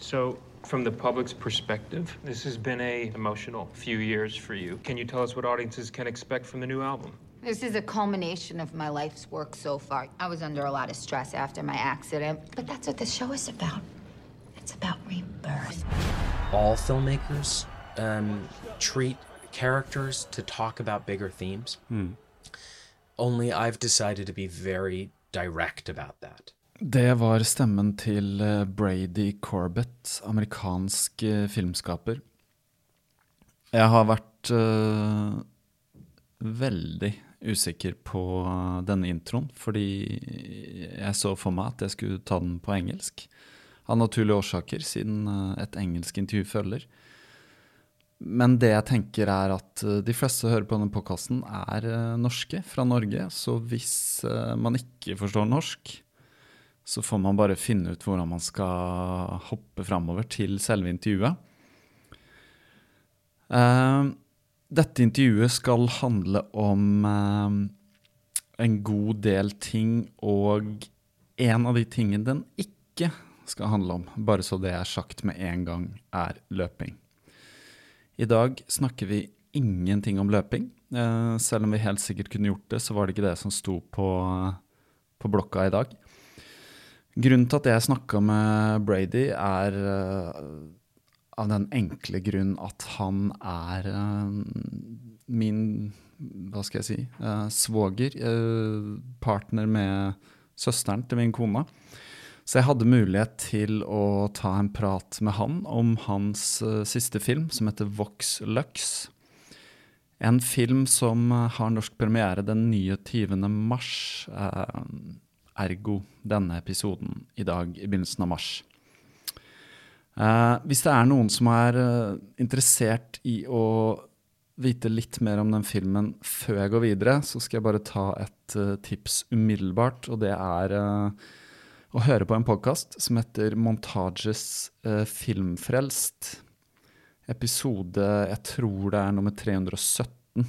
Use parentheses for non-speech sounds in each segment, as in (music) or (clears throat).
So, from the public's perspective, this has been a emotional few years for you. Can you tell us what audiences can expect from the new album? This is a culmination of my life's work so far. I was under a lot of stress after my accident, but that's what the show is about. It's about rebirth. All filmmakers um, treat characters to talk about bigger themes. Only I've decided to be very direct about that. Det var stemmen til eh, Brady Corbett, amerikansk eh, filmskaper. Jeg har vært uh, veldig usikker på denne introen, fordi jeg så for meg at jeg skulle ta den på engelsk. Av naturlige årsaker, siden et engelsk intervju følger. Men det jeg tenker er at eh, de fleste som hører på denne podkasten, er eh, norske, fra Norge. Så hvis eh, man ikke forstår norsk, så får man bare finne ut hvordan man skal hoppe framover til selve intervjuet. Dette intervjuet skal handle om en god del ting, og en av de tingene den ikke skal handle om, bare så det er sagt med en gang, er løping. I dag snakker vi ingenting om løping. Eh, selv om vi helt sikkert kunne gjort det, så var det ikke det som sto på, på blokka i dag. Grunnen til at jeg snakka med Brady, er eh, av den enkle grunn at han er eh, min hva skal jeg si svoger. partner med søsteren til min kone. Så jeg hadde mulighet til å ta en prat med han om hans eh, siste film, som heter Vox Lux. En film som eh, har norsk premiere den 29. mars. eh, ergo denne episoden i dag i begynnelsen av mars. Hvis det er noen som er interessert i å vite litt mer om den filmen før jeg går videre, så skal jeg bare ta et tips umiddelbart, og det er eh, hører på en podkast som heter Montages eh, Filmfrelst. Episode jeg tror det er nummer 317.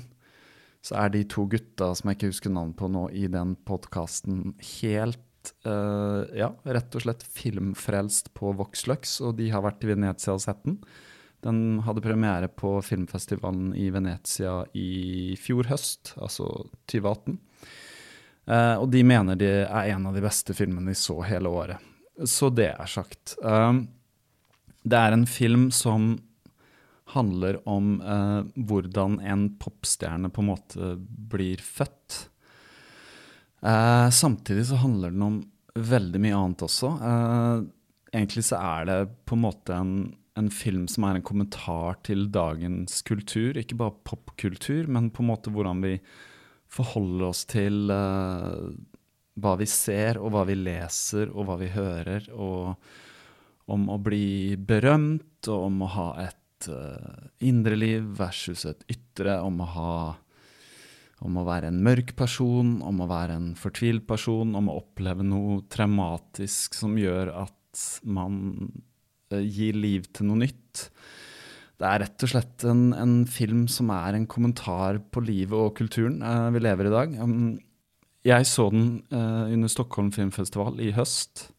Så er de to gutta som jeg ikke husker navn på nå, i den podkasten helt eh, Ja, rett og slett filmfrelst på Voxlux, og de har vært i Venezia og sett den. Den hadde premiere på filmfestivalen i Venezia i fjor høst, altså 2018. Eh, og de mener det er en av de beste filmene de så hele året. Så det er sagt. Uh, det er en film som handler om uh, hvordan en popstjerne på en måte blir født. Samtidig så handler den om veldig mye annet også. Egentlig så er det på en måte en, en film som er en kommentar til dagens kultur. Ikke bare popkultur, men på en måte hvordan vi forholder oss til uh, hva vi ser, og hva vi leser, og hva vi hører, og om å bli berømt, og om å ha et uh, indre liv versus et ytre, om å ha om å være en mørk person, om å være en fortvilt person, om å oppleve noe traumatisk som gjør at man uh, gir liv til noe nytt. Det er rett og slett en, en, film som er en kommentar på livet og kulturen uh, vi lever i dag. Um, jeg så den uh, under Stockholm Filmfestival i høst.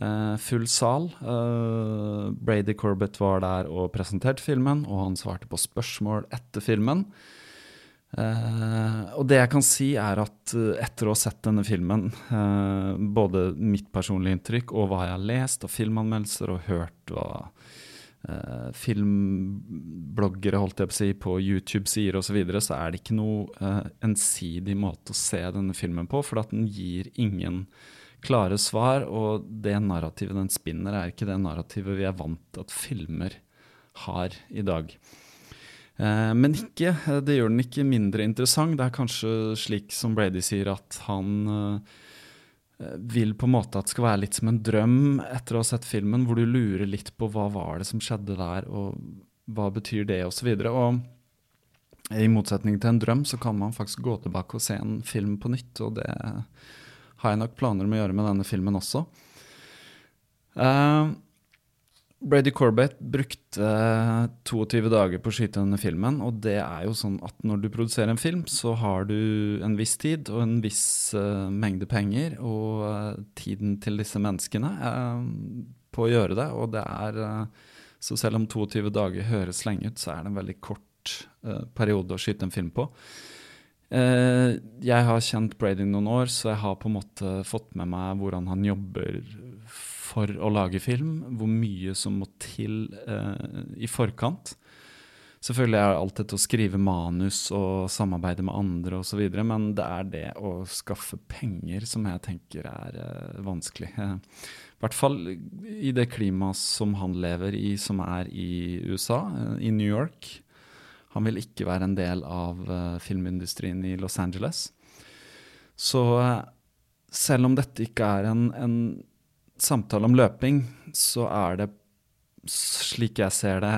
Uh, full sal. Uh, Brady Corbett var der og presenterte filmen, og han svarte på spørsmål etter filmen. og det jeg kan si, er at etter å ha sett denne filmen, både mitt personlige inntrykk og hva jeg har lest og filmanmeldelser og hørt hva uh, filmbloggere holdt jeg på å si, på YouTube sier osv., så, videre, så er det ikke noe eh, ensidig måte å se denne filmen på, for at den gir ingen klare svar, og det narrativet den spinner, er ikke det narrativet vi er vant til at filmer har i dag. Eh, men ikke, det gjør den ikke mindre interessant. Det er kanskje slik som Brady sier, at han Eh, vil på en måte at det skal være litt som en drøm etter å ha sett filmen, hvor du lurer litt på hva var det som skjedde der, og hva betyr det, osv. I motsetning til en drøm, så kan man faktisk gå tilbake og se en film på nytt, og det har jeg nok planer om å gjøre med denne filmen også. Uh, Brady Corbett brukte 22 dager på å skyte denne filmen, og det er jo sånn at når du produserer en film, så har du en viss tid og en viss uh, mengde penger og uh, tiden til disse menneskene uh, på å gjøre det, og det er Så selv om 22 dager høres lenge ut, så er det en veldig kort periode å skyte en film på. jeg har kjent Brady noen år, så jeg har på en måte fått med meg hvordan han jobber for å lage film, hvor mye som må til eh, i forkant. Selvfølgelig er alt dette å skrive manus og samarbeide med andre osv., men det er det å skaffe penger som jeg tenker er eh, vanskelig. (laughs) I hvert fall i det klimaet som han lever i, som er i USA, eh, i New York. Han vil ikke være en del av eh, filmindustrien i Los Angeles. Så eh, selv om dette ikke er en, en samtale om løping, så er det, slik jeg ser det,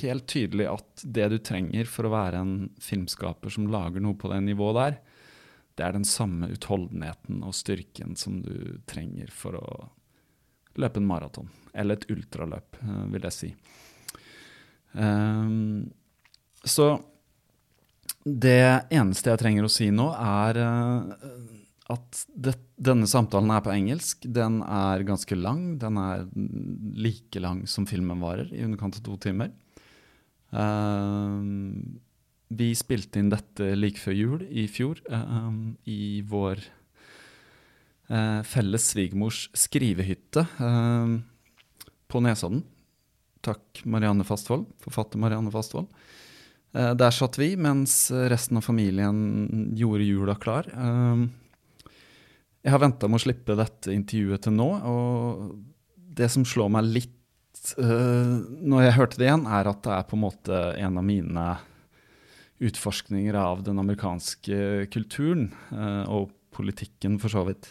helt tydelig at det du trenger for å være en filmskaper som lager noe på det nivået der, det er den samme utholdenheten og styrken som du trenger for å løpe en maraton. Eller et ultraløp, eh, vil jeg si. Um, så det eneste jeg trenger å si nå, er uh, at det, denne samtalen er på engelsk. Den er ganske lang. Den er like lang som filmen varer, i underkant av to timer. Uh, vi spilte inn dette like før jul i fjor, uh, i vår uh, felles svigermors skrivehytte på Nesodden. Takk, Marianne Fastvold, forfatter Marianne Fastvold. der satt vi mens resten av familien gjorde jula klar. Uh, jeg har venta med å slippe dette intervjuet til nå, og det som slår meg litt uh, når jeg hørte det igjen, er at det er på en måte en av mine utforskninger av den amerikanske kulturen, uh, og politikken for så vidt.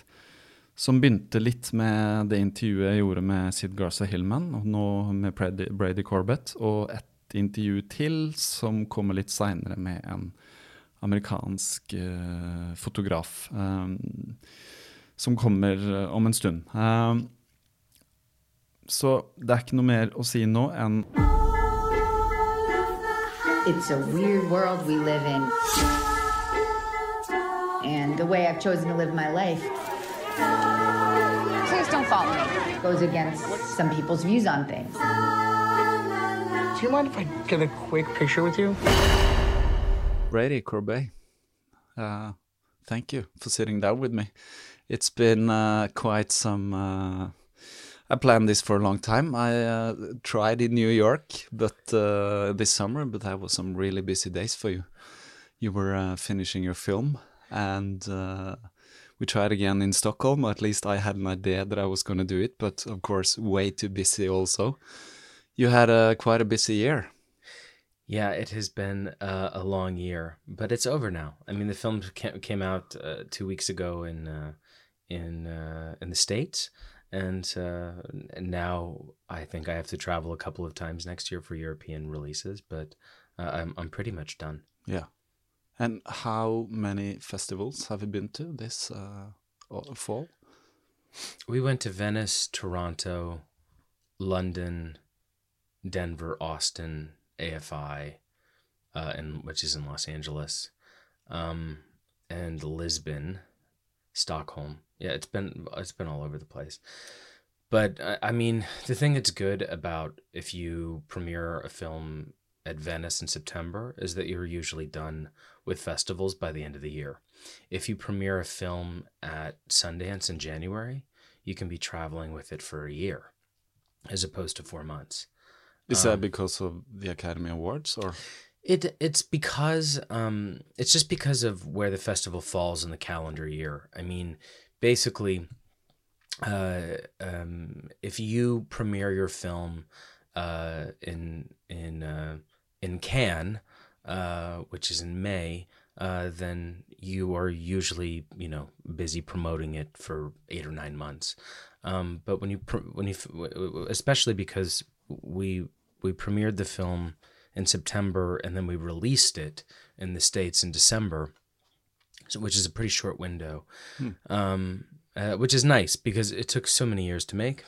Som begynte litt med det intervjuet jeg gjorde med Sid Garza Hillman, og nå med Brady, Brady Corbett, og et intervju til som kommer litt seinere med en amerikansk uh, fotograf. Um, som kommer eh, om en stund. Uh, så det er ikke noe mer å si nå enn It's a weird world we live in. And the way I've chosen to live my life. Please don't follow me. Goes against some people's views on things. Do you mind if I get a quick picture with you? Brady Corbet, uh, thank you for sitting down with me. It's been uh, quite some. Uh, I planned this for a long time. I uh, tried in New York, but uh, this summer, but that was some really busy days for you. You were uh, finishing your film, and uh, we tried again in Stockholm. At least I had an idea that I was going to do it, but of course, way too busy. Also, you had a quite a busy year. Yeah, it has been a long year, but it's over now. I mean, the film came out uh, two weeks ago in uh, in uh, in the states, and, uh, and now I think I have to travel a couple of times next year for European releases. But uh, I'm I'm pretty much done. Yeah. And how many festivals have you been to this uh, fall? We went to Venice, Toronto, London, Denver, Austin, AFI, uh, and which is in Los Angeles, um, and Lisbon, Stockholm. Yeah, it's been it's been all over the place. But I I mean, the thing that's good about if you premiere a film at Venice in September is that you're usually done with festivals by the end of the year. If you premiere a film at Sundance in January, you can be traveling with it for a year as opposed to 4 months. Is that because of the Academy Awards or? It it's because um it's just because of where the festival falls in the calendar year. I mean, basically, uh, um, if you premiere your film uh, in in uh, in Cannes, uh, which is in May, uh, then you are usually you know busy promoting it for eight or nine months. Um, but when you when you especially because we we premiered the film in September and then we released it in the states in December, so, which is a pretty short window, um, uh, which is nice because it took so many years to make.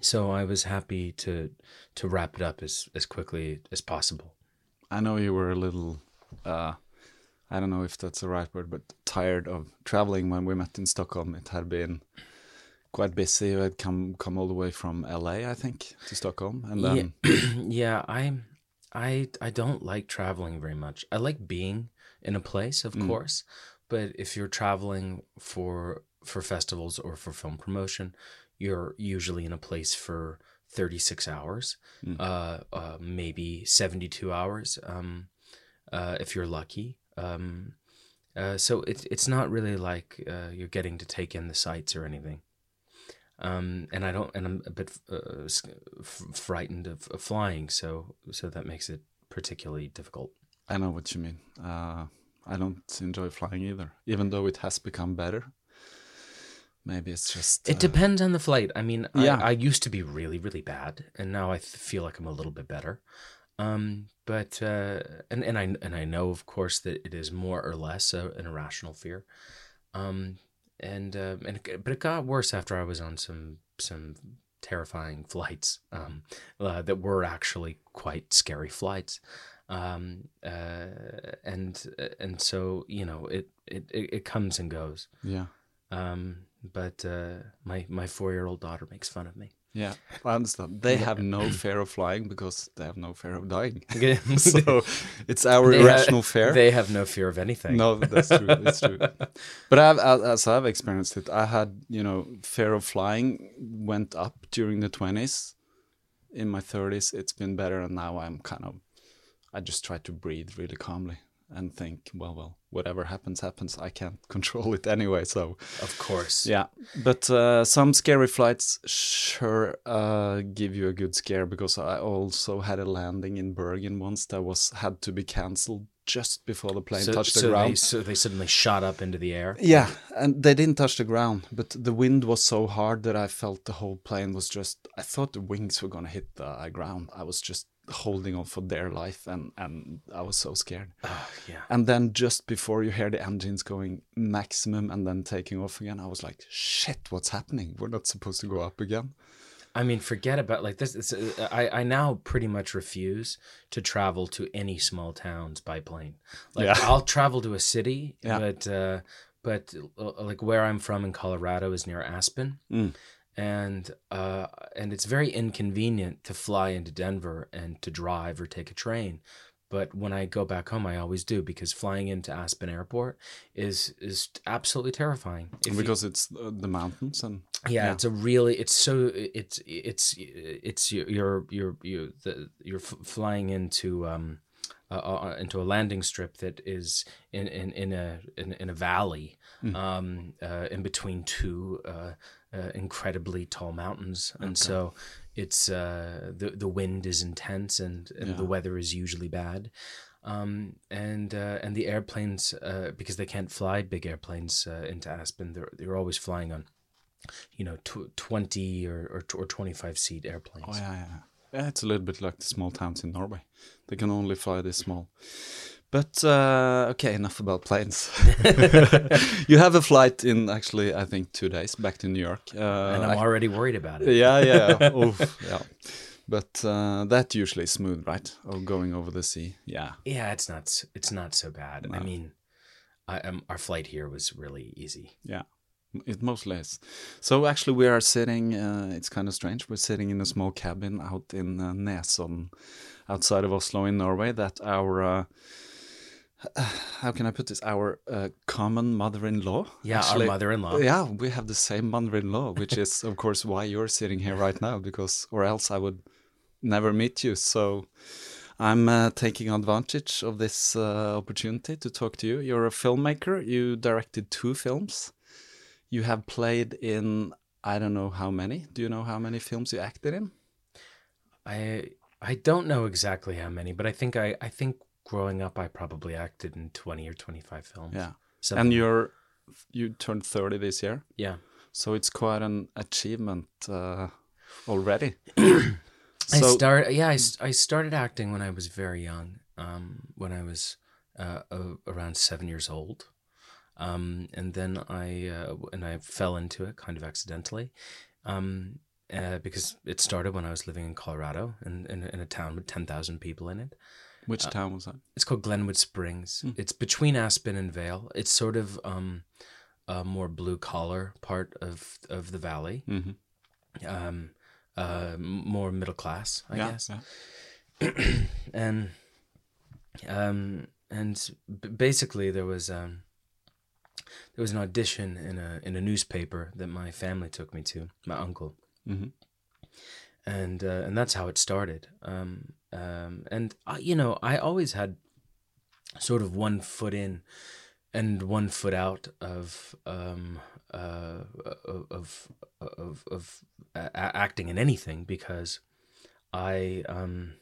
So I was happy to to wrap it up as as quickly as possible. I know you were a little, uh, I don't know if that's the right word, but tired of traveling when we met in Stockholm. It had been quite busy. You had come come all the way from LA, I think, to Stockholm, and then yeah, (clears throat) yeah, I I I don't like traveling very much. I like being in a place, of course, but if you're traveling for for festivals or for film promotion, you're usually in a place for 36 hours, uh, uh, maybe 72 hours, um, uh, if you're lucky. Um, uh, so it's it's not really like uh, you're getting to take in the sights or anything. Um, and I don't, and I'm a bit uh, frightened of, of flying, so so that makes it particularly difficult. I know what you mean. Uh, I don't enjoy flying either, even though it has become better. Maybe it's just It uh, depends on the flight. I mean, Yeah. I, I used to be really, really bad, and now I feel like I'm a little bit better. Um, but uh, and and I and I know, of course, that it is more or less a, an irrational fear. Um, and uh, and it, but it got worse after I was on some some terrifying flights um, uh, that were actually quite scary flights. Um, uh, and and so you know it it, it it comes and goes. yeah, Um, but uh, my my four year old daughter makes fun of me. yeah. I understand. They have no (clears throat) fear of flying because they have no fear of dying. (laughs) (laughs) So (laughs) it's our ha- irrational fear. They have no fear of anything. No, that's true. That's true. But I've, as as I've experienced it, I had you know fear of flying went up during the twenties. In my thirties, it's been better, and now I'm kind of, I just try to breathe really calmly and think, well, well, whatever happens, happens. I can't (laughs) control it anyway, so Of course. yeah. But uh, some scary flights sure uh, give you a good scare because I also had a landing in Bergen once that was had to be cancelled just before the plane So, touched the ground. They, so they suddenly shot up into the air. Yeah, and they didn't touch the ground, but the wind was so hard that I felt the whole plane was just. I thought the wings were gonna hit the uh, ground. I was just holding on for their life, and and I was so scared. yeah. And then just before you hear the engines going maximum and then taking off again, I was like, "Shit, what's happening? We're not supposed to go up again." I mean, forget about like this. It's, uh, I I now pretty much refuse to travel to any small towns by plane. Like Yeah. I'll travel to a city, Yeah. but uh, but uh, like where I'm from in Colorado is near Aspen, Mm. And uh, and it's very inconvenient to fly into Denver and to drive or take a train. But when I go back home, I always do because flying into Aspen Airport is is absolutely terrifying. If you- because it's uh, the mountains and yeah, Yeah. it's a really it's so it's it's it's you're you're you're the you're flying into um uh, into a landing strip that is in in, in a in, in a valley um, uh, in between two uh, uh, incredibly tall mountains, and so it's uh, the the wind is intense and, and the weather is usually bad. Um, and uh, and the airplanes uh, because they can't fly big airplanes uh, into Aspen they're they're always flying on you know tw- 20 or, or or 25 seat airplanes Oh yeah, yeah. Yeah, it's a little bit like the small towns in Norway. They can only fly this small. But uh, okay, enough about planes. (laughs) you have a flight in actually, I think, two days back to New York. Uh, and I'm already worried about it. yeah, yeah, (laughs) Oof, yeah. But uh, that usually is smooth, right? Or going over the sea. Yeah, Yeah, it's not it's not so bad. I mean, I, um, our flight here was really easy. yeah. It mostly is. So actually, we are sitting. Uh, it's kind of strange. We're sitting in a small cabin out in uh, outside of Oslo in Norway. That our uh, (sighs) how can I put this? Our uh, common mother-in-law. Yeah, our mother-in-law. Yeah, we have the same mother-in-law, which is of course why you're sitting here right now, because or else I would never meet you. So I'm uh, taking advantage of this uh, opportunity to talk to you. You're a filmmaker. You directed two films. You have played in I don't know how many. Do you know how many films you acted in? I I don't know exactly how many, but I think I I think growing up I probably acted in 20 or 25 films. Yeah. Something and you're you turned 30 this year. yeah. So it's quite an achievement uh, already. (clears throat) I So- started yeah, I started acting when I was very young. Um when I was uh, uh, around 7 years old. Um and then I uh, and I fell into it kind of accidentally. Um uh, because it started when I was living in Colorado in, in, in a town with 10,000 people in it. Which town was that? It's called Glenwood Springs. It's between Aspen and Vail. It's sort of um, a more blue collar part of of the valley. Mhm. Um, uh, more middle class, I yeah, guess. yeah. (clears throat) And um, and b- basically there was um, there was an audition in a in a newspaper that my family took me to. My uncle Mhm. and uh, and that's how it started. Um, um, and I, you know, I always had sort of one foot in and one foot out of um, uh, of of of, of a- a- acting in anything because I um,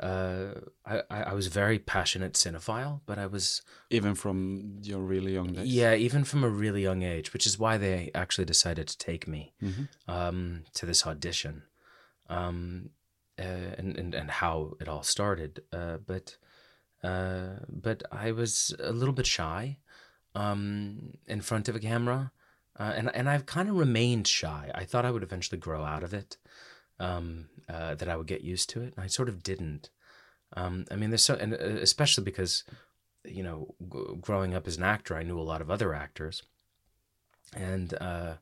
uh, I I was a very passionate cinephile, but I was Even from your really young days. yeah, even from a really young age, which is why they actually decided to take me Mhm. um, to this audition, um, and, and and how it all started. Uh, but uh, but I was a little bit shy um, in front of a camera, uh, and and I've kind of remained shy. I thought I would eventually grow out of it, um, uh, that I would get used to it, and I sort of didn't. Um, I mean, there's so, and uh, especially because you know, g- growing up as an actor, I knew a lot of other actors, and uh,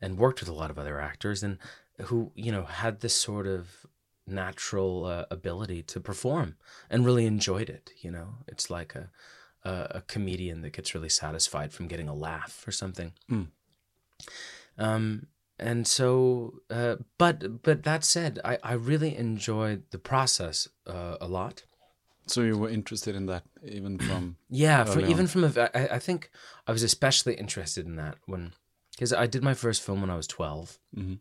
and worked with a lot of other actors, and who you know had this sort of natural uh, ability to perform and really enjoyed it. You know, it's like a a, a comedian that gets really satisfied from getting a laugh or something. Mm. Um, and so, uh, but but that said, I I really enjoyed the process uh, a lot. So you were interested in that even (clears throat) from Yeah, from, even from a, I, I think I was especially interested in that when, because I did my first film when I was 12 Mhm.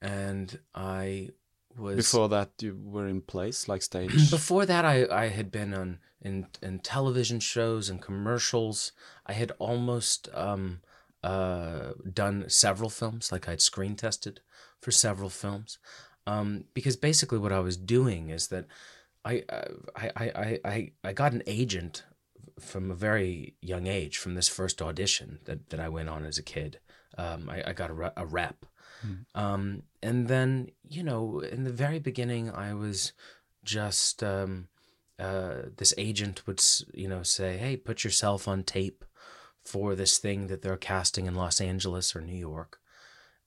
and I was before that you were in place like stage. (clears throat) before that I, I had been on in in television shows and commercials. I had almost um uh done several films, like I'd screen tested for several films. Um, because basically what I was doing is that I uh, I, I, I, I I got an agent from a very young age from this first audition that, that I went on as a kid. Um, I, I got a, re- a rep. Um, and then, you know, in the very beginning, I was just, um, uh, this agent would, you know, say, hey, put yourself on tape for this thing that they're casting in Los Angeles or New York.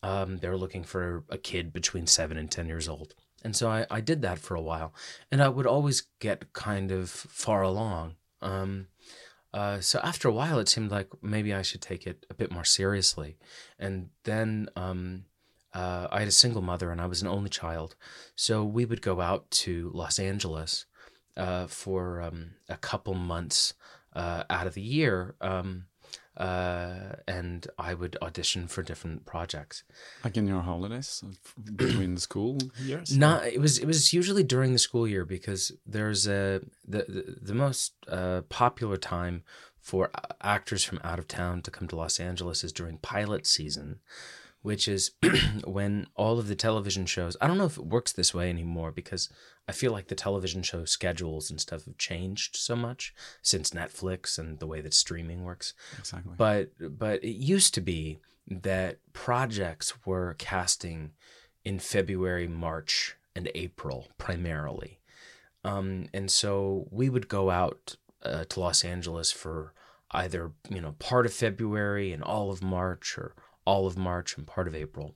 Um, they're looking for a kid between seven and 10 years old. And so I, I did that for a while. And I would always get kind of far along. Um, uh, so after a while, it seemed like maybe I should take it a bit more seriously. And then um, uh, I had a single mother and I was an only child. So we would go out to Los Angeles uh, for um, a couple months uh, out of the year. Um, uh, and I would audition for different projects. Like in your holidays uh, between the school years? Not it was it was usually during the school year because there's a the the, the most uh, popular time for actors from out of town to come to Los Angeles is during pilot season, which is (clears throat) when all of the television shows. I don't know if it works this way anymore because I feel like the television show schedules and stuff have changed so much since Netflix and the way that streaming works. Exactly. But but it used to be that projects were casting in February, March, and April primarily, um, and so we would go out uh, to Los Angeles for either you know part of February and all of March, or all of March and part of April,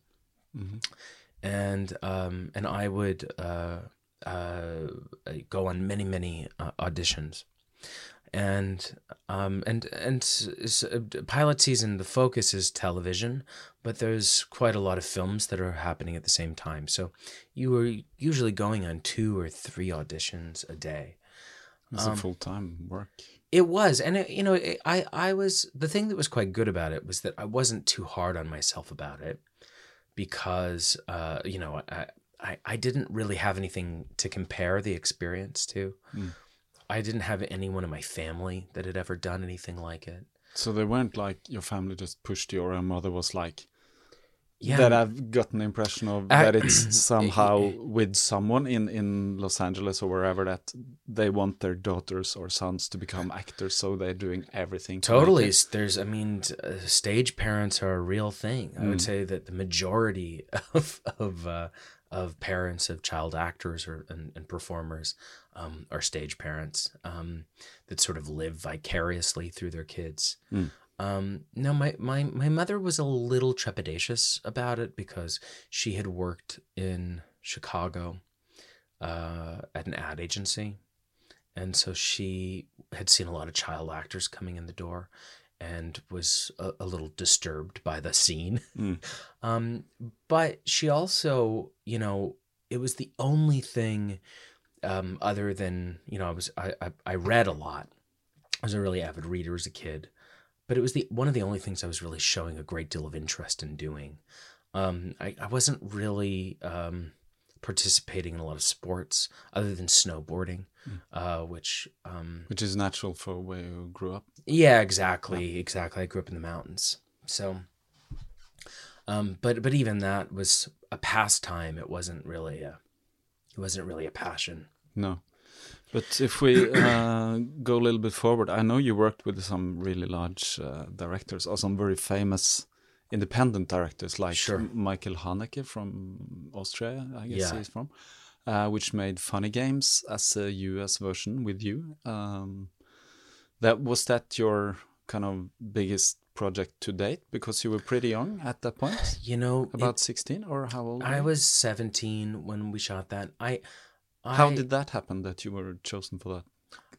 and um, and I would uh, uh, go on many many uh, auditions. And um and and uh, pilot season the focus is television but there's quite a lot of films that are happening at the same time. So you were usually going on two or three auditions a day. It's um, a full time work. It was and it, you know it, i i was the thing that was quite good about it was that i wasn't too hard on myself about it because uh you know i i, I didn't really have anything to compare the experience to. I didn't have anyone in my family that had ever done anything like it. So they weren't like your family just pushed you, or your mother was like, yeah that I've gotten the impression of I- that it's (clears throat) somehow with someone in, in Los Angeles or wherever that they want their daughters or sons to become actors, so they're doing everything. to Totally. There's, I mean, uh, stage parents are a real thing. I would say that the majority (laughs) of of uh, of parents of child actors or and, and performers um, are stage parents um, that sort of live vicariously through their kids. Um, no, my, my my mother was a little trepidatious about it because she had worked in Chicago uh, at an ad agency, and so she had seen a lot of child actors coming in the door and was a, a little disturbed by the scene. (laughs) um, but she also, you know, it was the only thing um, other than, you know, I was I, I, I read a lot. I was a really avid reader as a kid, but it was the one of the only things I was really showing a great deal of interest in doing. Um, I, I wasn't really um, participating in a lot of sports other than snowboarding, uh, which um, Which is natural for where you grew up. yeah, exactly, exactly. I grew up in the mountains, so. Um, but but even that was a pastime. It wasn't really a, it wasn't really a passion. No. But if we uh, go a little bit forward, I know you worked with some really large uh, directors or some very famous independent directors like Sure. Michael Haneke from Austria, I guess Yeah. he's from, uh, which made Funny Games as a US version with you. Um, that was that your kind of biggest project to date because you were pretty young at that point, You know, it- about sixteen or how old? were I was seventeen when we shot that. I, I How did that happen that you were chosen for that?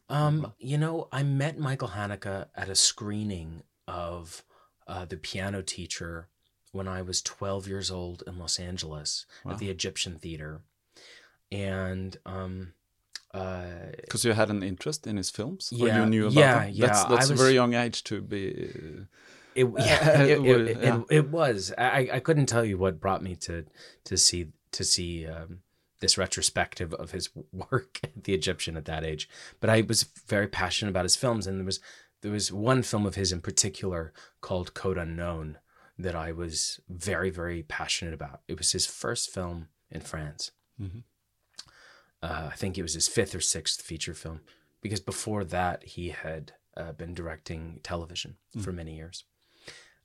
Um, you know, I met Michael Haneke at a screening of uh, The Piano Teacher when I was 12 years old in Los Angeles at the Egyptian Theater. And um, uh, Because you had an interest in his films, or Yeah, you knew about yeah, them. yeah, That's, that's a very young age to be. uh, it, yeah, (laughs) it, it, (laughs) yeah. it was. I, I couldn't tell you what brought me to to see to see um, this retrospective of his (laughs) work the Egyptian at that age. But I was very passionate about his films, and there was there was one film of his in particular called Code Unknown that I was very very passionate about. It was his first film in France. Uh, I think it was his fifth or sixth feature film, because before that he had uh, been directing television for many years.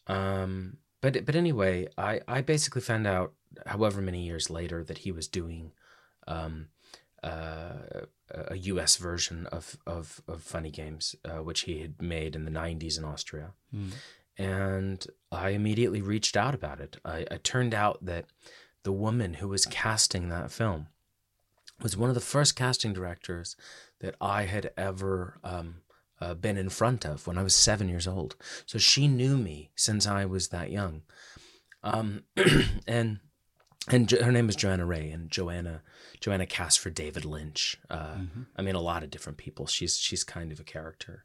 Um, but but anyway, I I basically found out, however many years later, that he was doing um, uh, a U.S. version of of, of Funny Games, uh, which he had made in the '90s in Austria, and I immediately reached out about it. I, it turned out that the woman who was casting that film was one of the first casting directors that I had ever um, uh, been in front of when I was seven years old. So she knew me since I was that young. Um, (clears throat) and and jo- her name is Johanna Ray, and Johanna Johanna cast for David Lynch. Uh, I mean, a lot of different people. She's she's kind of a character.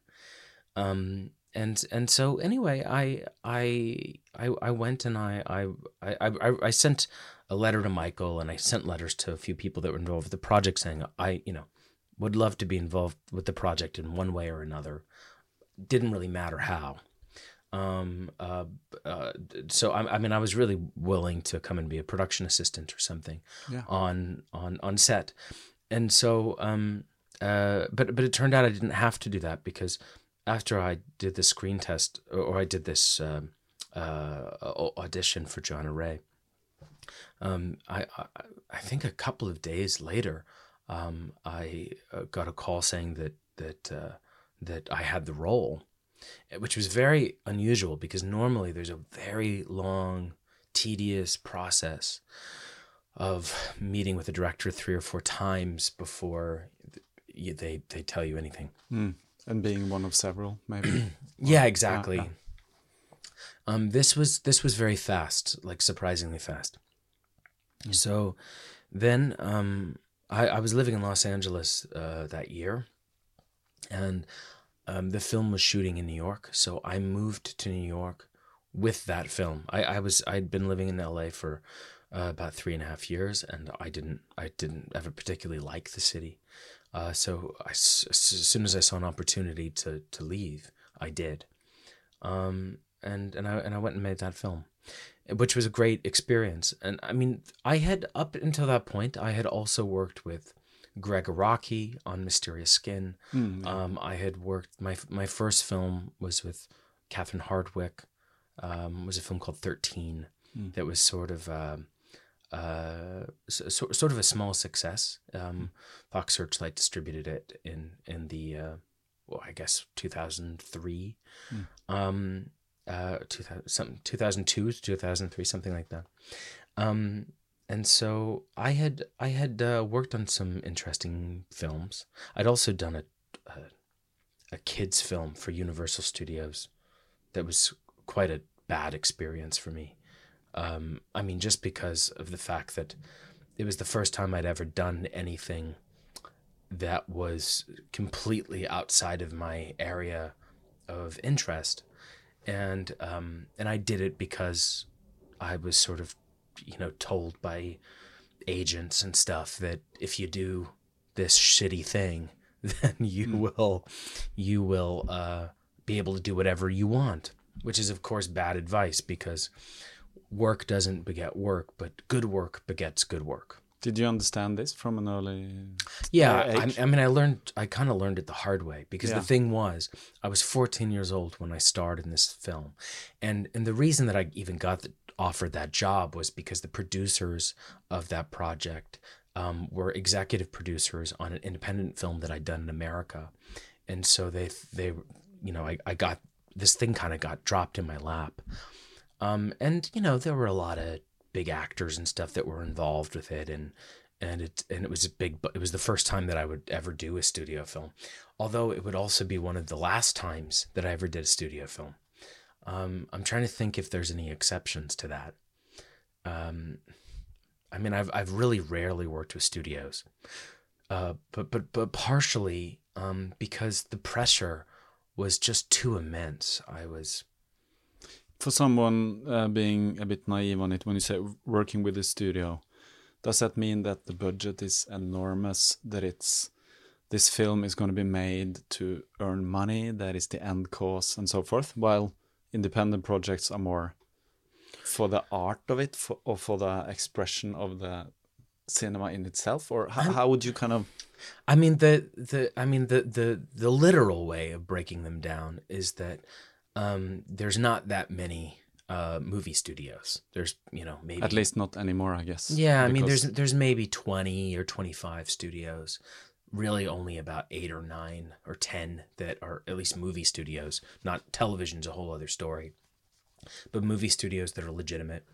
Um, and and so anyway, I I I, I went and I, I I I I sent a letter to Michael, and I sent letters to a few people that were involved with the project, saying I you know would love to be involved with the project in one way or another. Didn't really matter how. Um, uh, uh, so I, I mean, I was really willing to come and be a production assistant or something Yeah. on on on set, and so um, uh, but but it turned out I didn't have to do that because after I did the screen test or, or I did this um, uh, audition for Johanna Ray, um, I, I I think a couple of days later, um, I uh, got a call saying that that uh, that I had the role, which was very unusual because normally there's a very long, tedious process of meeting with the director three or four times before they they tell you anything. Mm. And being one of several, maybe. (clears throat) Yeah, exactly. yeah. Um, this was this was very fast, like surprisingly fast. So, then um, I, I was living in Los Angeles uh, that year, and um, the film was shooting in New York. So I moved to New York with that film. I, I was I'd been living in LA for uh, about three and a half years, and I didn't I didn't ever particularly like the city. Uh, so as soon as I saw an opportunity to to leave, I did, um, and and I and I went and made that film, which was a great experience. And I mean, I had up until that point, I had also worked with Gregg Araki on Mysterious Skin. Um, I had worked my my first film was with Catherine Hardwicke. Um, was a film called Thirteen that was sort of. um uh, so, so- sort of a small success. Um, Fox Searchlight distributed it in in the uh, well, I guess two thousand three, um, uh, two thousand some two thousand two to two thousand three, something like that. Um, and so I had I had uh, worked on some interesting films. I'd also done a, a a kids film for Universal Studios that was quite a bad experience for me. Um, I mean, just because of the fact that it was the first time I'd ever done anything that was completely outside of my area of interest, and um, and I did it because I was sort of, you know, told by agents and stuff that if you do this shitty thing, (laughs) then you will, you will uh, be able to do whatever you want, which is of course bad advice because work doesn't beget work, but good work begets good work. Did you understand this from an early? Yeah, I. I mean, I learned, I kind of learned it the hard way because Yeah. the thing was, I was 14 years old when I starred in this film, and and the reason that I even got the, offered that job was because the producers of that project um, were executive producers on an independent film that I'd done in America, and so they they, you know, I, I got this thing kind of got dropped in my lap, um, and you know, there were a lot of big actors and stuff that were involved with it, and and it and it was a big. It was the first time that I would ever do a studio film, although it would also be one of the last times that I ever did a studio film. Um, I'm trying to think if there's any exceptions to that. Um, I mean, I've I've really rarely worked with studios, uh, but but but partially um, because the pressure was just too immense. I was For someone uh, being a bit naive on it, when you say working with a studio, does that mean that the budget is enormous? That it's this film is going to be made to earn money, that is the end cause, and so forth, while independent projects are more for the art of it, for, or for the expression of the cinema in itself, or how, how would you kind of? I mean the the I mean the the the literal way of breaking them down is that um, there's not that many uh, movie studios. There's you know maybe At least not anymore, I guess. yeah. I mean there's there's maybe twenty or twenty five studios. Really, only about eight or nine or ten that are at least movie studios. Not television's a whole other story, but movie studios that are legitimate.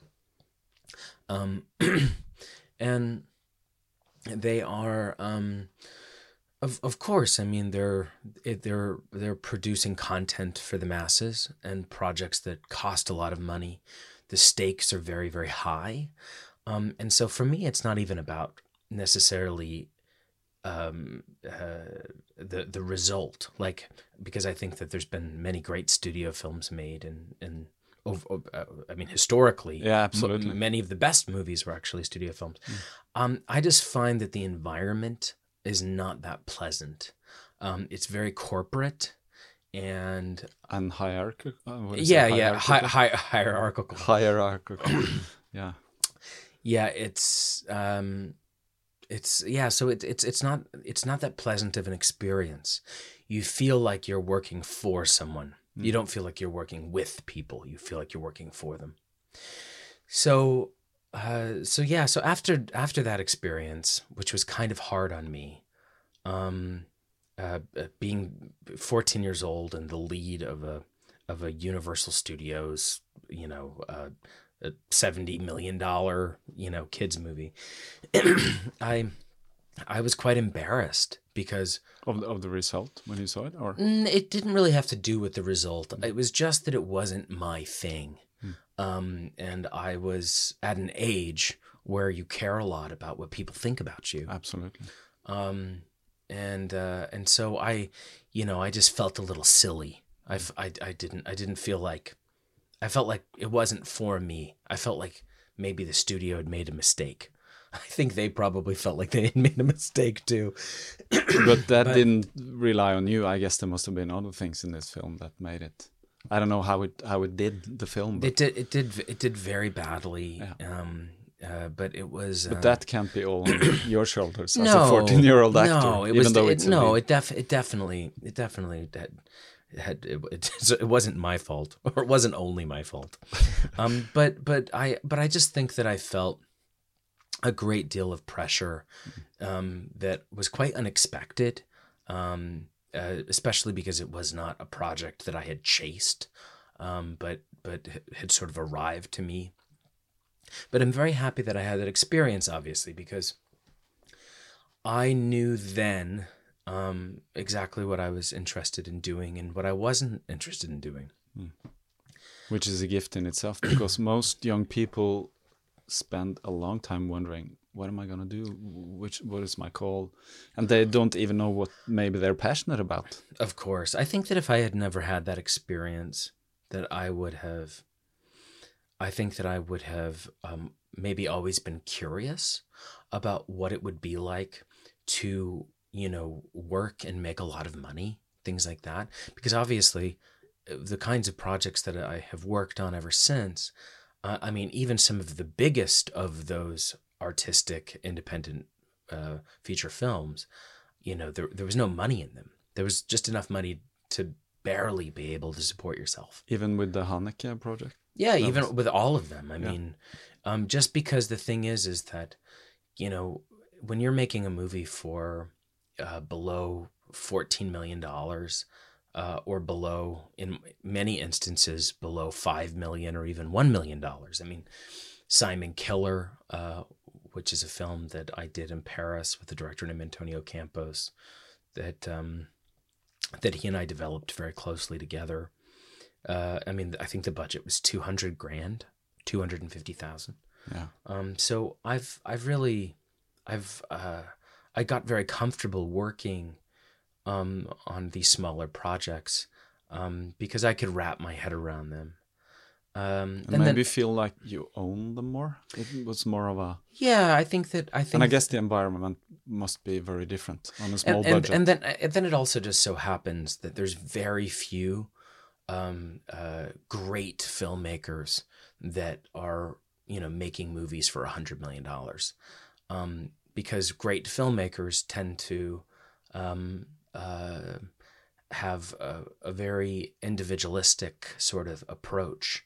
Um, (clears throat) and they are um of of course i mean they're they're they're producing content for the masses and projects that cost a lot of money the stakes are very very high Um, and so for me, it's not even about necessarily um, uh, the the result, like because I think that there's been many great studio films made, and and over, uh, I mean historically, Yeah, absolutely. m- many of the best movies were actually studio films. Um, I just find that the environment is not that pleasant. Um, it's very corporate, and And hierarchical. uh, yeah, it? yeah, hi, Hierarchical? hi, hierarchical. hierarchical. (coughs) yeah. yeah it's um it's yeah so it, it's it's not it's not that pleasant of an experience. You feel like you're working for someone. You don't feel like you're working with people. You feel like you're working for them. So uh so yeah so after after that experience which was kind of hard on me um uh, uh, being 14 years old and the lead of a of a Universal Studios, you know, uh, a 70 million dollar, you know, kids movie. (clears throat) I I was quite embarrassed because Of the, of the result when you saw it, or Mm, it didn't really have to do with the result. It was just that it wasn't my thing. Um, and I was at an age where you care a lot about what people think about you. absolutely. Um, and uh, and so I, you know, I just felt a little silly. I, f- I, I didn't I didn't feel like I felt like it wasn't for me. I felt like maybe the studio had made a mistake. (laughs) I think they probably felt like they had made a mistake too. (coughs) but that But- didn't rely on you. I guess there must have been other things in this film that made it. I don't know how it how it did the film, but, It did it did it did very badly. Yeah. Um, uh, but it was. but uh, that can't be all on (coughs) your shoulders as no, a fourteen year old actor. No, it even was though it, it's no, it def it definitely it definitely had had it, it, (laughs) it wasn't my fault (laughs) or it wasn't only my fault. (laughs) um, but but I but I just think that I felt a great deal of pressure um, that was quite unexpected, um, uh, especially because it was not a project that I had chased, um, but but had sort of arrived to me. But I'm very happy that I had that experience, obviously, because I knew then um, exactly what I was interested in doing and what I wasn't interested in doing. which is a gift in itself (clears throat) because most young people spend a long time wondering what am i going to do which what is my call and they don't even know what maybe they're passionate about Of course. I think that if I had never had that experience, that I would have, I think that I would have um, maybe always been curious about what it would be like to, you know, work and make a lot of money, things like that. Because obviously, uh, the kinds of projects that I have worked on ever since, uh, I mean, even some of the biggest of those artistic independent uh, feature films, you know, there, there was no money in them. There was just enough money to barely be able to support yourself. even with the haneke project Yeah, That even was- with all of them. I Yeah. mean, um, just because the thing is, is that, you know, when you're making a movie for uh, below $14 million uh, or below, in many instances, below 5 million or even $1 million. I mean, Simon Killer, uh, which is a film that I did in Paris with a director named Antonio Campos, that um, that he and I developed very closely together. Uh, I mean, I think the budget was two hundred grand, two hundred and fifty thousand. yeah Um, so I've I've really, I've uh, I got very comfortable working um, on these smaller projects um, because I could wrap my head around them. Um, and, maybe feel like you own them more? It was more of a yeah, I think that I think and i guess the environment must be very different on a small and, and, budget. and then and then it also just so happens that there's very few um, uh, great filmmakers that are you know making movies for a hundred million dollars, um, because great filmmakers tend to um, uh, have a, a very individualistic sort of approach,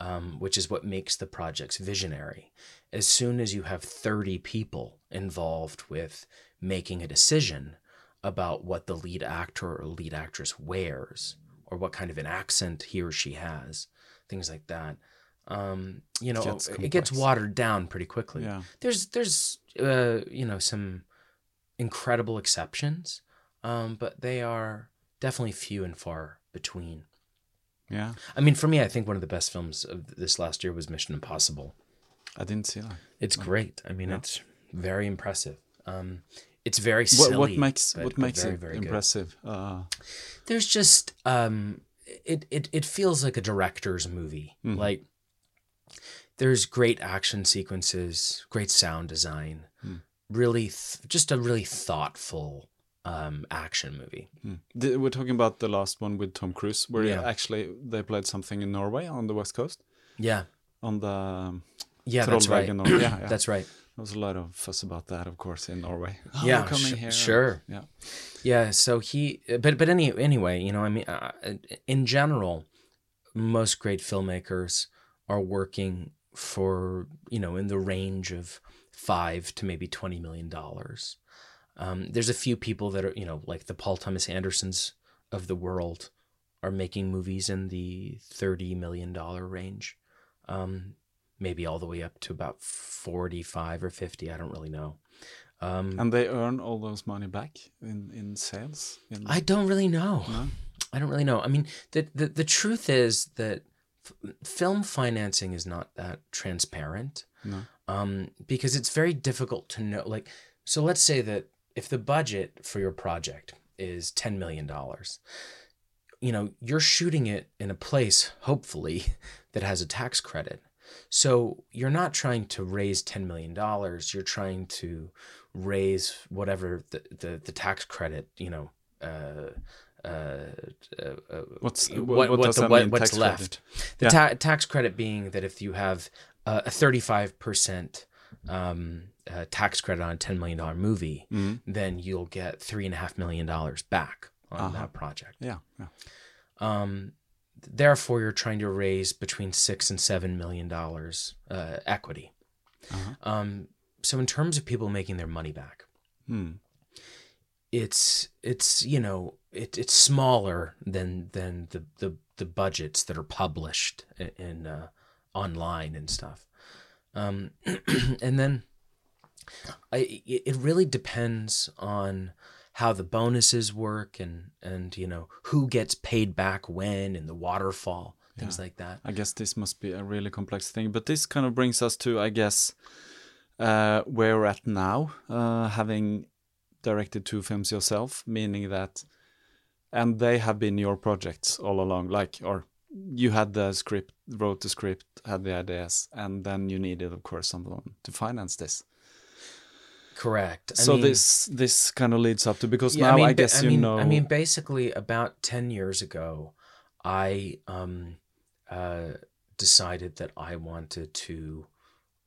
um, which is what makes the projects visionary. As soon as you have 30 people involved with making a decision about what the lead actor or lead actress wears or what kind of an accent he or she has, things like that. Um, you know, Gets it gets watered down pretty quickly. yeah There's there's uh, you know some incredible exceptions, um, but they are definitely few and far between. yeah I mean, for me, I think one of the best films of this last year was Mission Impossible. I didn't see that. It's great. I mean, Yeah. it's very impressive. Um, it's very What, silly. what makes but- what makes very, it very impressive? Uh, There's just um, it, it it feels like a director's movie. Mhm. Like there's great action sequences, great sound design, Hmm. really th- just a really thoughtful um, action movie. hmm. The- we're talking about the last one with Tom Cruise, where Yeah. actually they played something in Norway on the west coast Yeah, on the um, yeah, that's right. Or- yeah, (clears throat) yeah. That's right. There was a lot of fuss about that, of course, in Norway. (laughs) Oh, Yeah, coming sh- here. sure. Yeah. Yeah, so he, but but any anyway, you know, I mean, uh, in general, most great filmmakers are working for you know in the range of five to maybe twenty million dollars. Um, there's a few people that are you know like the Paul Thomas Andersons of the world are making movies in the thirty million dollar range, um, maybe all the way up to about forty five or fifty. I don't really know. Um, And they earn all those money back in, in sales? In, I don't really know. No? I don't really know. I mean, the the, the truth is that f- film financing is not that transparent. No. Um, because it's very difficult to know. Like, so let's say that if the budget for your project is ten million dollars, you know, you're shooting it in a place, hopefully, (laughs) that has a tax credit. So you're not trying to raise ten million dollars. You're trying to raise whatever the, the, the tax credit, you know, uh, uh, uh, uh, What's- what, what what does the, that what, mean, what's left. credit? The Yeah. ta- tax credit being that if you have uh, a thirty-five percent um, uh, tax credit on a ten million dollar movie, Mhm. then you'll get three and a half million dollars back on Uh-huh. that project. Yeah, yeah. Um, therefore, you're trying to raise between six and seven million dollars uh, equity. Uh-huh. Um, so, in terms of people making their money back, Hmm. It's it's you know it, it's smaller than than the, the the budgets that are published in, in uh, online and stuff. Um, (clears throat) and then I it it really depends on how the bonuses work and and you know who gets paid back when and the waterfall things Yeah. like that. I guess this must be a really complex thing. But this kind of brings us to, I guess, uh, where we're at now, uh, having directed two films yourself, meaning that, and they have been your projects all along, like, or you had the script, wrote the script, had the ideas, and then you needed, of course, someone to finance this. Correct. I so mean- this this kind of leads up to because Yeah, now I, ba- guess I you mean, know. I mean, basically, about ten years ago, I um, uh, decided that I wanted to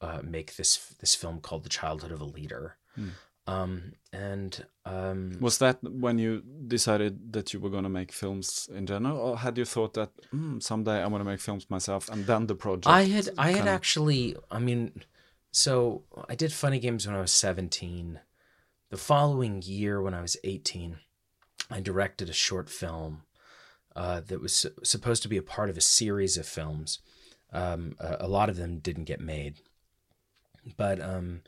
uh, make this this film called "The Childhood of a Leader," Hmm. Um, and um, Was that when you decided that you were going to make films in general, or had you thought that mm, someday I'm going to make films myself, and then the project? I had I had actually I mean so I did funny games when I was 17. The following year when I was 18, I directed a short film uh, that was su- supposed to be a part of a series of films. Um, a, a lot of them didn't get made. But um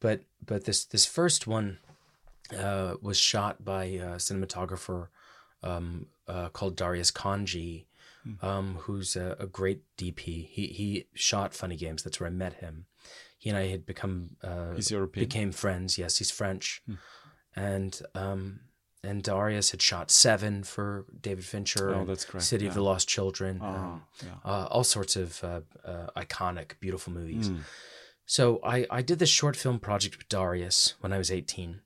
but but this this first one uh, was shot by a cinematographer um, uh, called Darius Khondji, um, who's a, a great DP. He he shot Funny Games. That's where I met him. He and I had become uh, He's European? became friends. Yes, he's French, and um, and Darius had shot Seven for David Fincher. Oh, that's correct, City of the Lost Children. Um, yeah. uh, all sorts of uh, uh, iconic, beautiful movies. Mm. So I, I did this short film project with Darius when I was 18.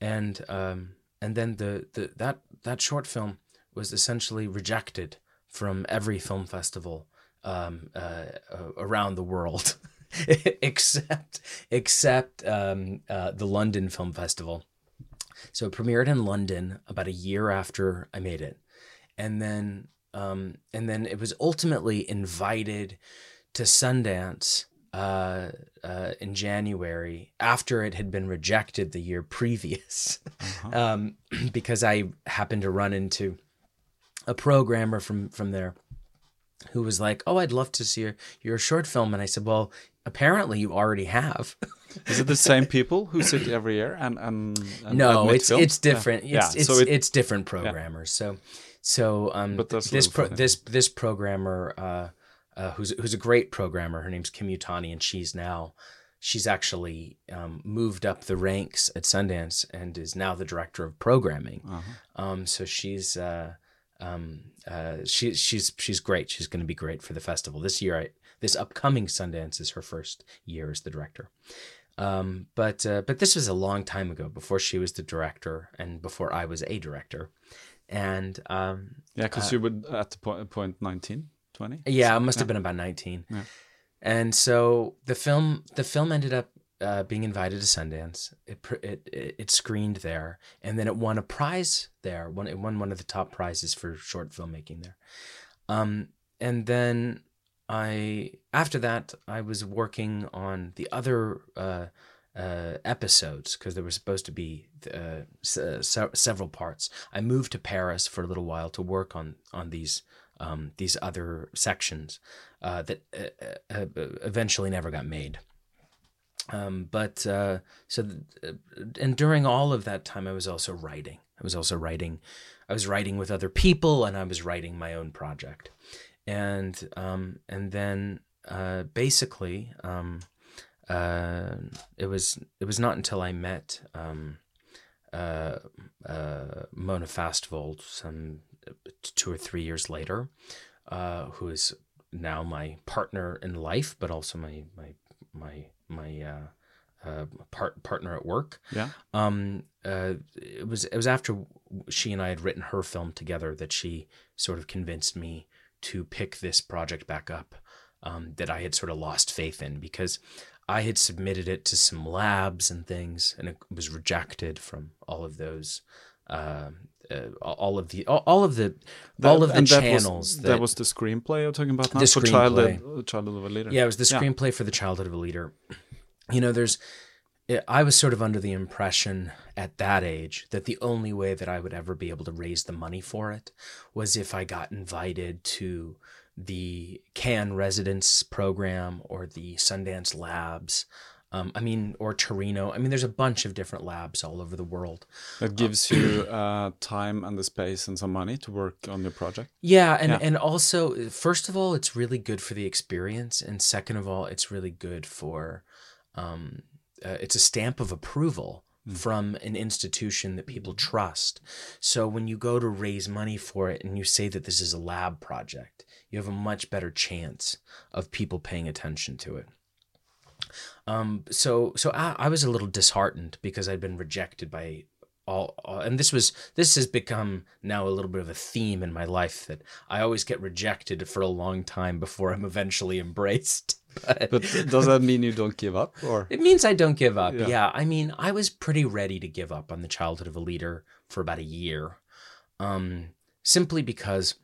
And um, and then the, the that that short film was essentially rejected from every film festival um, uh, uh, around the world, (laughs) except except um, uh, the London Film Festival. So it premiered in London about a year after I made it, and then um, and then it was ultimately invited to Sundance uh, uh, in January after it had been rejected the year previous, (laughs) um, (clears throat) because I happened to run into a programmer from from there who was like, "Oh, I'd love to see your, your short film," and I said, "Well, apparently you already have." (laughs) Is it the same people who sit every year and and, and no, it's films? it's different. Yeah, It's it's, so it- it's different programmers. So so um But this pro- this this programmer uh uh, who's who's a great programmer. Her name's Kim Yutani, and she's now she's actually um, moved up the ranks at Sundance and is now the director of programming. Um, so she's uh, um, uh, she, she's she's great. She's going to be great for the festival this year. I, this upcoming Sundance is her first year as the director. Um, but uh, but this was a long time ago, before she was the director and before I was a director, and um, Yeah, because you were at the point, point 19, 20? yeah, I must have been about nineteen. Yeah. And so the film the film ended up uh, being invited to Sundance. It, it it screened there, and then it won a prize there. Won it won one of the top prizes for short filmmaking there. Um, and then I after that I was working on the other uh, uh, episodes because there were supposed to be uh, se- se- several parts. I moved to Paris for a little while to work on on these um, these other sections uh, that uh, uh, eventually never got made. Um, but uh, so, th- and during all of that time, I was also writing. I was also writing. I was writing with other people, and I was writing my own project. And um, and then uh, basically, um, uh, it was it was not until I met um, uh, uh, Mona Fastvold some two or three years later, uh, who is now my partner in life, but also my my my my uh, uh, part partner at work. Yeah. Um, uh, it was it was after she and I had written her film together that she sort of convinced me to pick this project back up um, that I had sort of lost faith in because I had submitted it to some labs and things, and it was rejected from all of those. Uh, uh, all of the all, of the all of the and that channels Was, that, was the screenplay you're talking about now? The for. Childhood, Childhood of a Leader. Yeah, it was the screenplay for the childhood of a leader. You know, there's. I was sort of under the impression at that age that the only way that I would ever be able to raise the money for it was if I got invited to the Cannes Residence program or the Sundance Labs. Um, I mean, or Torino. I mean, there's a bunch of different labs all over the world. That gives you (clears throat) uh, time and the space and some money to work on your project. Yeah, and Yeah. and also, first of all, it's really good for the experience, and second of all, it's really good for, um, uh, it's a stamp of approval from an institution that people trust. So when you go to raise money for it and you say that this is a lab project, you have a much better chance of people paying attention to it. Um, so so I, I was a little disheartened because I'd been rejected by all, all, and this was this has become now a little bit of a theme in my life that I always get rejected for a long time before I'm eventually embraced. (laughs) But, But does that mean you don't give up, or it means I don't give up. Yeah. Yeah. I mean, I was pretty ready to give up on the childhood of a leader for about a year, um, simply because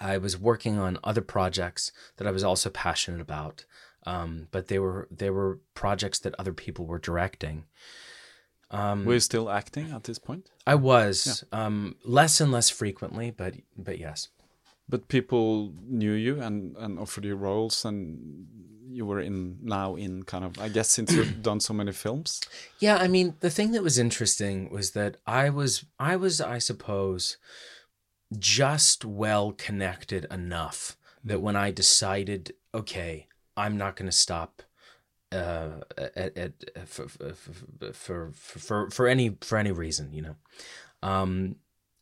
I was working on other projects that I was also passionate about. Um, but they were they were projects that other people were directing. Um, were you still acting at this point? I was um, less and less frequently, but but yes. But people knew you and, and offered you roles, and you were in now in kind of I guess since you've (clears throat) done so many films. Yeah, I mean, the thing that was interesting was that I was I was I suppose just well connected enough that when I decided, okay, I'm not going to stop uh at, at for, for, for for for any for any reason, you know. Um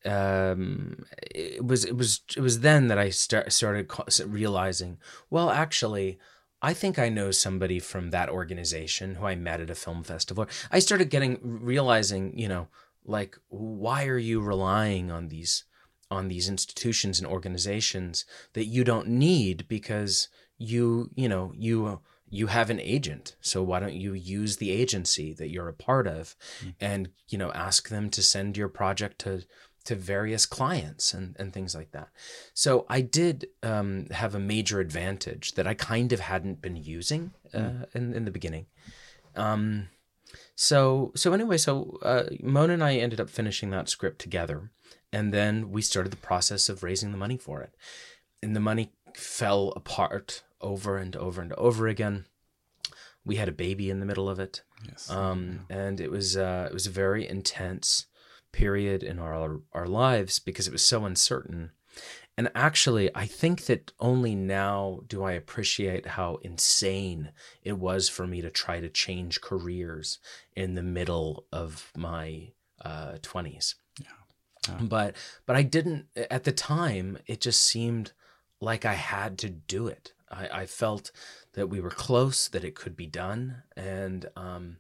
um it was it was it was then that I start, started realizing, well, actually, I think I know somebody from that organization who I met at a film festival. I started getting realizing, you know, like why are you relying on these on these institutions and organizations that you don't need because you, you know, you you have an agent. So why don't you use the agency that you're a part of and, you know, ask them to send your project to to various clients and, and things like that. So I did um, have a major advantage that I kind of hadn't been using uh, in, in the beginning. Um, so so anyway, so uh, Mona and I ended up finishing that script together, and then we started the process of raising the money for it, and the money fell apart over and over and over again. We had a baby in the middle of it, Yes. um, and it was uh, it was a very intense period in our our lives because it was so uncertain, and actually, I think that only now do I appreciate how insane it was for me to try to change careers in the middle of my uh, 20s. Yeah. But but I didn't at the time. It just seemed like I had to do it. I, I felt that we were close, that it could be done, and um,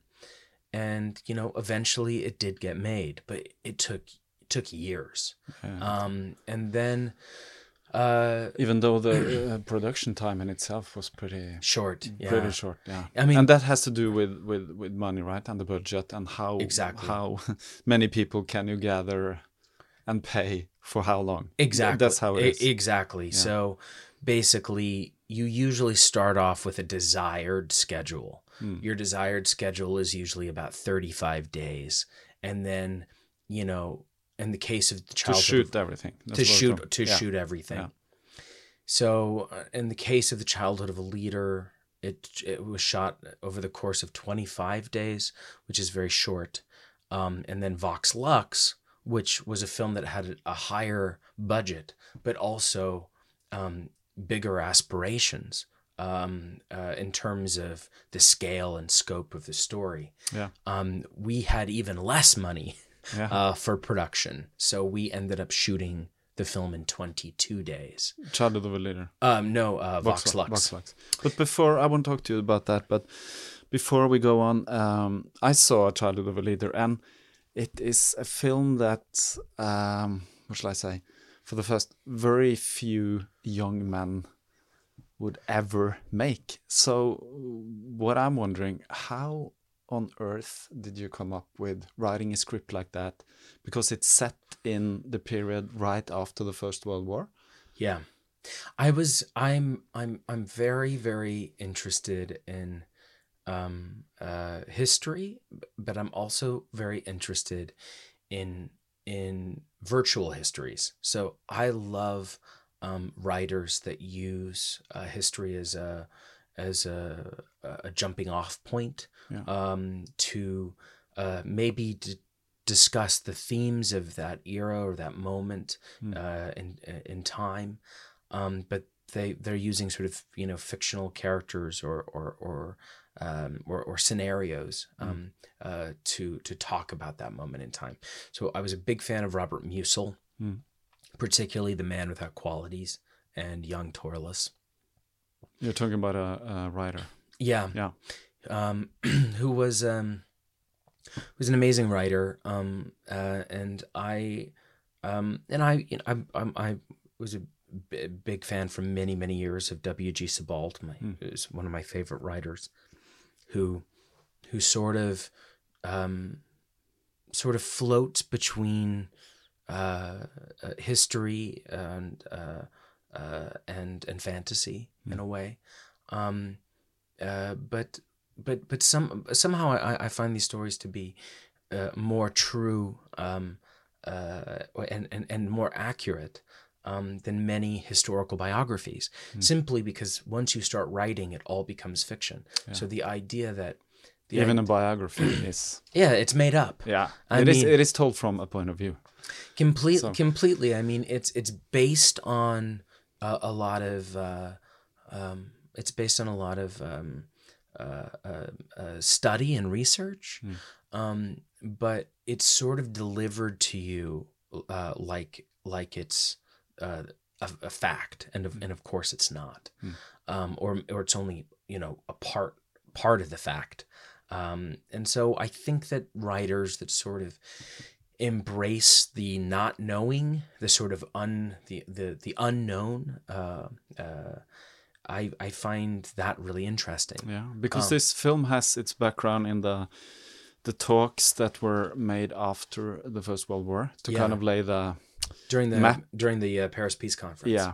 and you know, eventually it did get made, but it took it took years. Um, and then uh, Even though the uh, production time in itself was pretty short, yeah. pretty short, yeah. I mean- and that has to do with with with money, right, and the budget, and how Exactly. how (laughs) many people can you gather and pay for how long? Exactly. That's how it is. Exactly. So basically, you usually start off with a desired schedule. Hmm. Your desired schedule is usually about 35 days. And then, you know, in the case of the to shoot everything. to That's I'm shoot to yeah. shoot everything. Yeah. So, uh, in the case of the childhood of a leader, it it was shot over the course of 25 days, which is very short. Um, and then Vox Lux, which was a film that had a higher budget, but also um, bigger aspirations um, uh, in terms of the scale and scope of the story. Yeah. Um, we had even less money Yeah. uh, for production, so we ended up shooting the film in 22 days. Childhood of a leader. Um, no, uh, Vox, Lu- Lux. Vox Lux. But before I want to talk to you about that, but before we go on, um, I saw a Childhood of a Leader, and it is a film that, um, what shall I say, for the first, very few young men would ever make. So, what I'm wondering, how on earth did you come up with writing a script like that? Because it's set in the period right after the First World War. Yeah. I was I'm I'm I'm very very interested in um uh history but I'm also very interested in in virtual histories. So I love um writers that use uh, history as a as a a jumping off point Yeah. um to uh maybe d- discuss the themes of that era or that moment uh, in in time, um, but they they're using sort of you know fictional characters or or or um, or, or scenarios um, uh, to to talk about that moment in time. So I was a big fan of Robert Musil, Mm. particularly The Man Without Qualities and Young Torless. You're talking about a, a writer. Yeah, Yeah. um, (clears throat) who was um, was an amazing writer, um, uh, and I um, and I you know, I, I I was a b- big fan for many many years of W. G. Sebald. My is one of my favorite writers, who who sort of um, sort of floats between uh, uh, history and uh, uh, and and fantasy in a way. Um, uh, but but but some somehow I, I find these stories to be uh, more true um, uh, and, and and more accurate um, than many historical biographies. Simply because once you start writing, it all becomes fiction. So the idea that the Even a biography is yeah, it's made up. yeah. I It is. mean- It is told from a point of view. Complete, So- completely. I mean, it's it's based on a, a lot of uh, um, it's based on a lot of um, uh, uh, uh, study and research, um, but it's sort of delivered to you uh, like like it's uh, a, a fact, and of, and of course it's not, um, or or it's only you know a part part of the fact. Um, and so I think that writers that sort of embrace the not knowing, the sort of un the the, the unknown, uh, uh, I I find that really interesting. Yeah, because Um, this film has its background in the the talks that were made after the First World War to Yeah. kind of lay the During the Map- during the uh, Paris Peace Conference. yeah.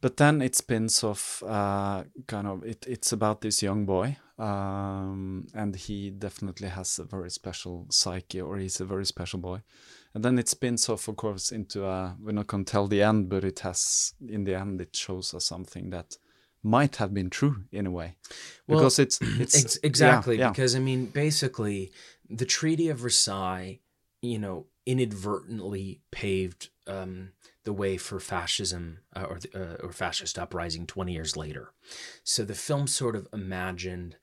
But then it spins off uh, kind of it, it's about this young boy, um, and he definitely has a very special psyche, or he's a very special boy. And then it spins off, of course, into a we're not going to tell the end, but it has in the end it shows us something that might have been true in a way, Well, because it's it's Ex- yeah, exactly yeah. because I mean basically the Treaty of Versailles, you know, inadvertently paved um, the way for fascism uh, or uh, or fascist uprising 20 years later. So the film sort of imagined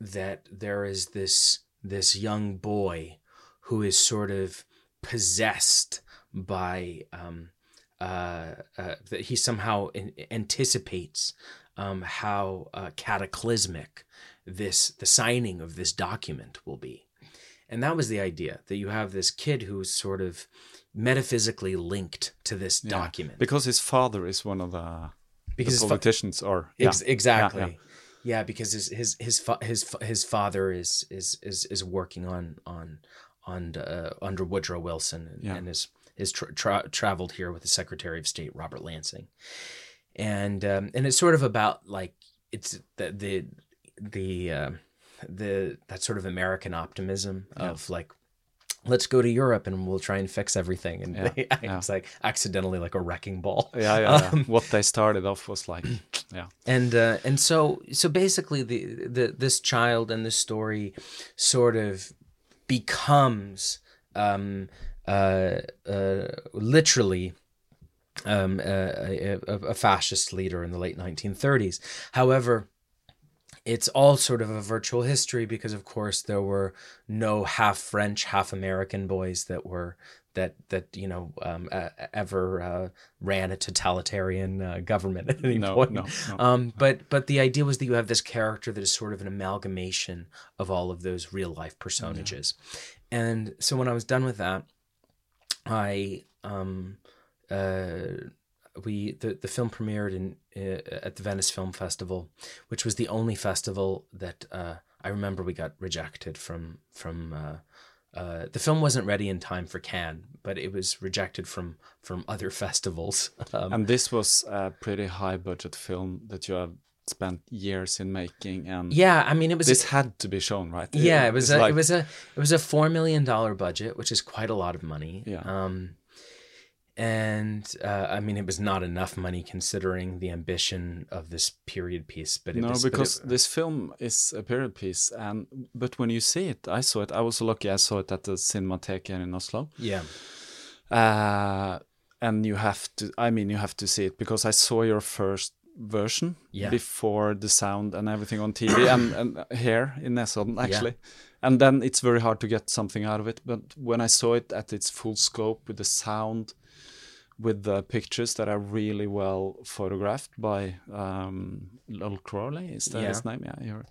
that there is this this young boy who is sort of possessed by um, uh, uh, that he somehow in, anticipates um, how uh, cataclysmic this the signing of this document will be, and that was the idea that you have this kid who's sort of metaphysically linked to this Yeah. document because his father is one of the, Because his the fa- politicians or yeah. Ex- exactly. Yeah, Yeah, yeah. because his his his fa- his fa- his father is is is is working on on on uh, under Woodrow Wilson and, Yeah. and is is tra- tra- traveled here with the Secretary of State Robert Lansing, and um, and it's sort of about like it's the the the uh, the that sort of American optimism of like. Let's go to Europe and we'll try and fix everything. And Yeah, (laughs) they- yeah. it's like accidentally like a wrecking ball. yeah, yeah, yeah. Um, what they started off was like, (clears throat) yeah, and uh, and so so basically the, the this child and this story sort of becomes um, uh, uh, literally um, a, a, a fascist leader in the late 1930s. However, it's all sort of a virtual history because, of course, there were no half French, half American boys that were that that you know um, uh, ever uh, ran a totalitarian uh, government at any No, point. no, no. Um, but but the idea was that you have this character that is sort of an amalgamation of all of those real life personages, and so when I was done with that, I um, uh, we the, the film premiered in uh, at the Venice Film Festival, which was the only festival that uh, I remember we got rejected from from. Uh, uh, the film wasn't ready in time for Cannes, but it was rejected from from other (laughs) festivals. Um, and this was a pretty high budget film that you have spent years in making, and yeah, I mean, it was this had to be shown, right? yeah, it was it's a, like- it was a it was a four million dollar budget, which is quite a lot of money. Yeah. Um, and uh, I mean, it was not enough money considering the ambition of this period piece. But it no, was, but because it- this film is a period piece, and but when you see it, I saw it. I was lucky; I saw it at the Cinematheque in Oslo. yeah, Uh, and you have to. I mean, you have to see it because I saw your first version Yeah. before the sound and everything on TV and, (coughs) and here in Nesodden actually. And then it's very hard to get something out of it. But when I saw it at its full scope with the sound, with the pictures that are really well photographed by um, Lol Crawley, is that his name? Yeah, you're,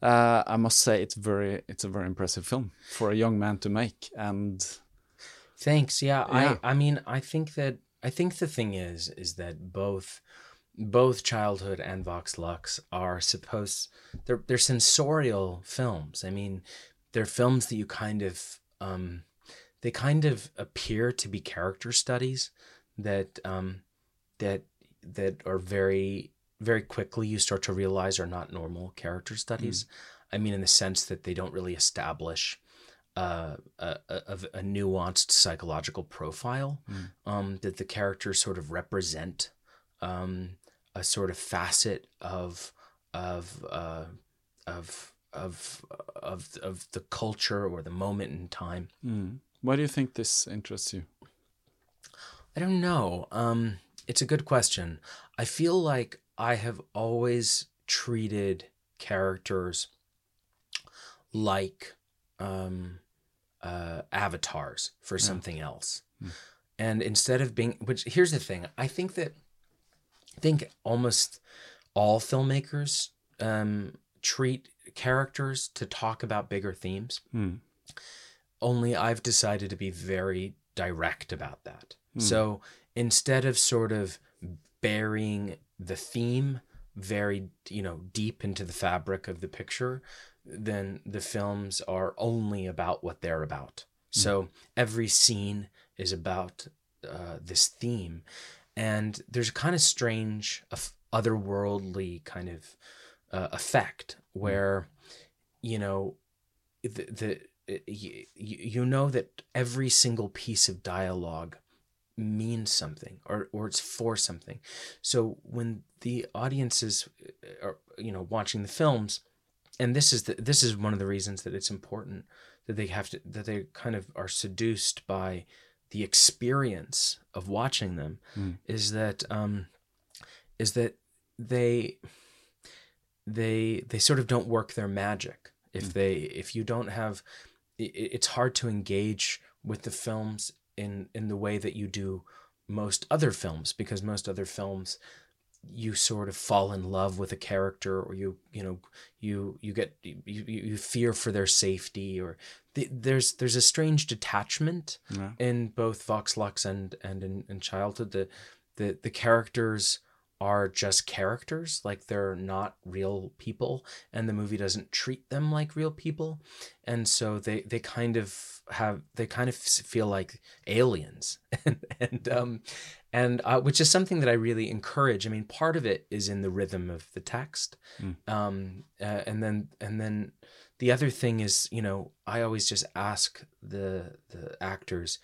uh, I must say it's very it's a very impressive film for a young man to make. And Thanks. Yeah, Yeah. I I mean, I think that I think the thing is is that both both childhood and Vox Lux are supposed they're they're sensorial films. I mean, they're films that you kind of um they kind of appear to be character studies that um that that are very very quickly you start to realize are not normal character studies. I mean in the sense that they don't really establish uh, a, a, a nuanced psychological profile um, that the characters sort of represent um, a sort of facet of of uh, of of of of the culture or the moment in time. mm, why do you think this interests you? I don't know. Um, it's a good question. I feel like I have always treated characters like um, uh, avatars for something else. And instead of being, which here's the thing, I think that, I think almost all filmmakers um, treat characters to talk about bigger themes. Hmm. Only I've decided to be very direct about that. So instead of sort of burying the theme very, you know, deep into the fabric of the picture, then the films are only about what they're about. So every scene is about uh, this theme. And there's a kind of strange, of- otherworldly kind of uh, effect where, you know, the, the you, you know that every single piece of dialogue means something or or it's for something. So when the audiences uh, are you know watching the films and this is the, this is one of the reasons that it's important that they have to that they kind of are seduced by the experience of watching them hmm. is that um, is that they they they sort of don't work their magic. If hmm. they if you don't have it's hard to engage with the films in in the way that you do most other films because most other films you sort of fall in love with a character or you you know you you get you, you fear for their safety or the, there's there's a strange detachment Yeah. in both Vox Lux and and in, in childhood the the the characters are just characters like they're not real people and the movie doesn't treat them like real people. And so they they kind of have they kind of feel like aliens. (laughs) And and um and uh, which is something that I really encourage. I mean, part of it is in the rhythm of the text, um, uh, and then and then the other thing is, you know, I always just ask the the actors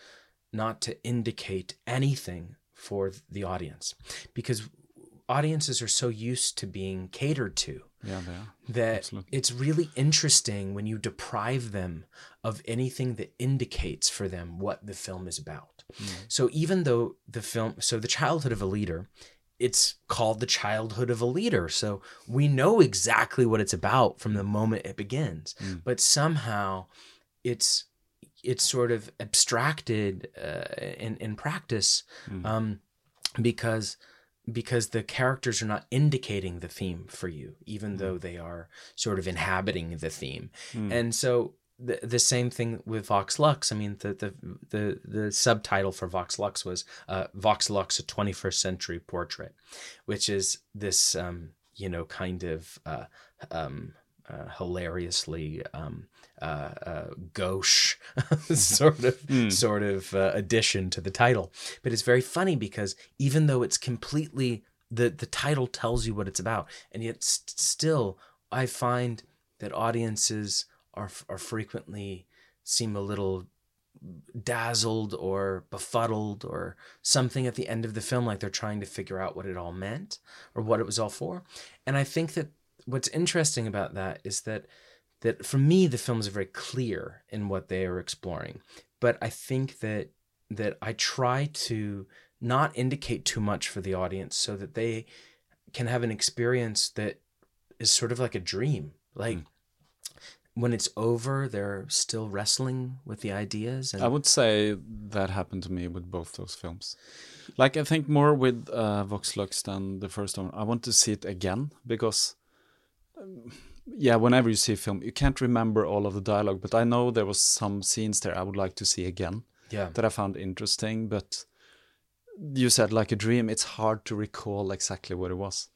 not to indicate anything for the audience. Because audiences are so used to being catered to Yeah, that Absolutely. it's really interesting when you deprive them of anything that indicates for them what the film is about. So even though the film, so the childhood of a leader, it's called the childhood of a leader. So we know exactly what it's about from the moment it begins, but somehow it's it's sort of abstracted uh, in in practice um, because because the characters are not indicating the theme for you, even though they are sort of inhabiting the theme. And so the the same thing with Vox Lux. I mean, the the the, the subtitle for Vox Lux was uh, Vox Lux: A 21st Century Portrait, which is this um, you know kind of uh, um, uh, hilariously um, uh, uh, gauche (laughs) sort of sort of uh, addition to the title. But it's very funny because even though it's completely the the title tells you what it's about, and yet st- still I find that audiences are are frequently seem a little dazzled or befuddled or something at the end of the film like they're trying to figure out what it all meant or what it was all for and i think that what's interesting about that is that that for me the films are very clear in what they are exploring but i think that that i try to not indicate too much for the audience so that they can have an experience that is sort of like a dream like when it's over they're still wrestling with the ideas and I would say that happened to me with both those films. Like I think more with uh, Vox Lux than the first one. I want to see it again because, um, yeah, whenever you see a film, you can't remember all of the dialogue. But I know there was some scenes there I would like to see again yeah that I found interesting. But you said like a dream, it's hard to recall exactly what it was.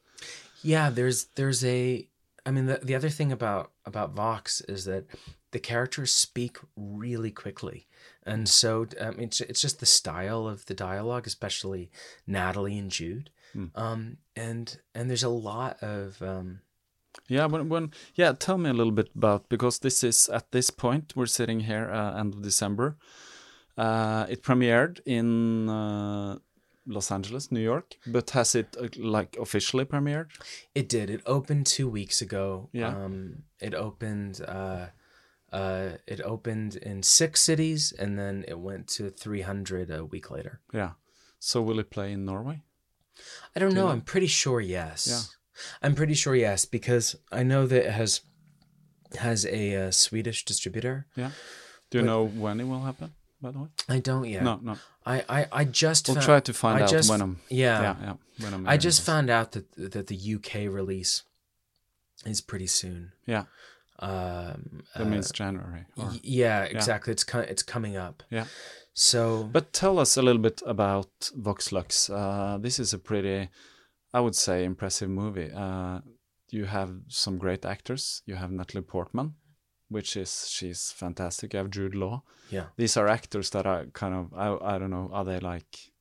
Yeah, there's there's a I mean the the other thing about about Vox is that the characters speak really quickly. And so um, it's it's just the style of the dialogue, especially Natalie and Jude. Um and and there's a lot of um Yeah, when, when yeah, tell me a little bit about because this is at this point we're sitting here uh, end of December. Uh, it premiered in uh, Los Angeles, New York, but has it uh, like officially premiered? It did. It opened two weeks ago. Yeah. Um, it opened. Uh, uh, it opened in six cities, and then it went to 300 a week later. Yeah. So will it play in Norway? I don't know. I'm pretty sure yes. Yeah. I'm pretty sure yes because I know that it has has a uh, Swedish distributor. Yeah. Do you know when it will happen? By the way, I don't yet. no, no. I I, I just We'll found- try to find I out just- when I'm. yeah. yeah, yeah. When I'm I just this. found out that that the UK release is pretty soon. Yeah, Um, that means January. or- yeah, exactly. It's co- it's coming up. yeah. So But tell us a little bit about Vox Lux. Uh, this is a pretty, I would say, impressive movie. Uh, you have some great actors. You have Natalie Portman, which is she's fantastic. You have Jude Law. yeah. These are actors that are kind of I I don't know. Are they like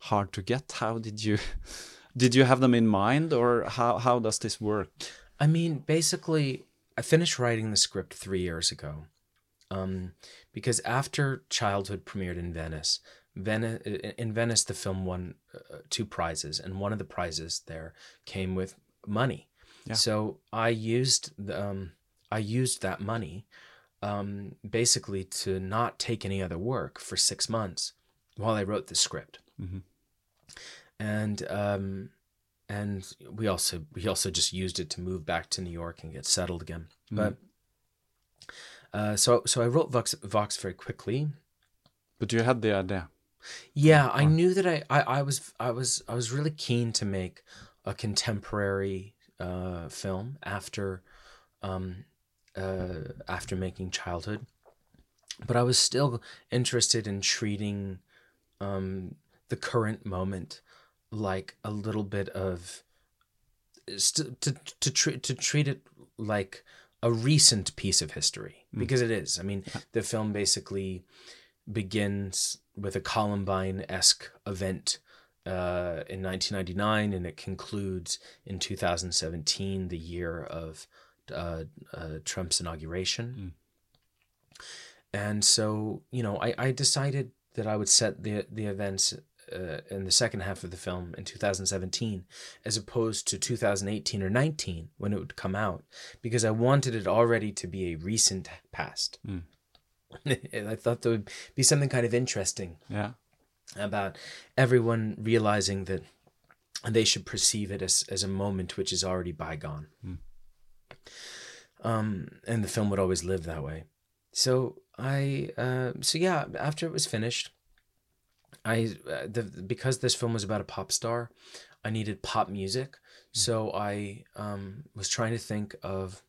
hard to get? How did you (laughs) did you have them in mind, or how how does this work? I mean, basically, I finished writing the script three years ago, um, because after Childhood premiered in Venice, Venice in Venice the film won uh, two prizes, and one of the prizes there came with money. Yeah. So I used the, um, I used that money, um, basically to not take any other work for six months, while I wrote the script, and um, and we also we also just used it to move back to New York and get settled again. But uh, so so I wrote Vox, Vox very quickly. But you had the idea. Yeah, I knew that I, I, I was I was I was really keen to make a contemporary uh, film after um, uh, after making Childhood, but I was still interested in treating um, the current moment like a little bit of st- to to treat to treat it like a recent piece of history because it is. I mean, the film basically begins with a Columbine esque event uh, in 1999, and it concludes in 2017, the year of uh, uh, Trump's inauguration. And so, you know, I, I decided that I would set the the events uh, in the second half of the film in 2017, as opposed to 2018 or 19 when it would come out, because I wanted it already to be a recent past. and (laughs) I thought there would be something kind of interesting Yeah. about everyone realizing that they should perceive it as, as a moment which is already bygone. Um, and the film would always live that way. So I, uh, so yeah, after it was finished, I, uh, the, because this film was about a pop star, I needed pop music. So I um, was trying to think of,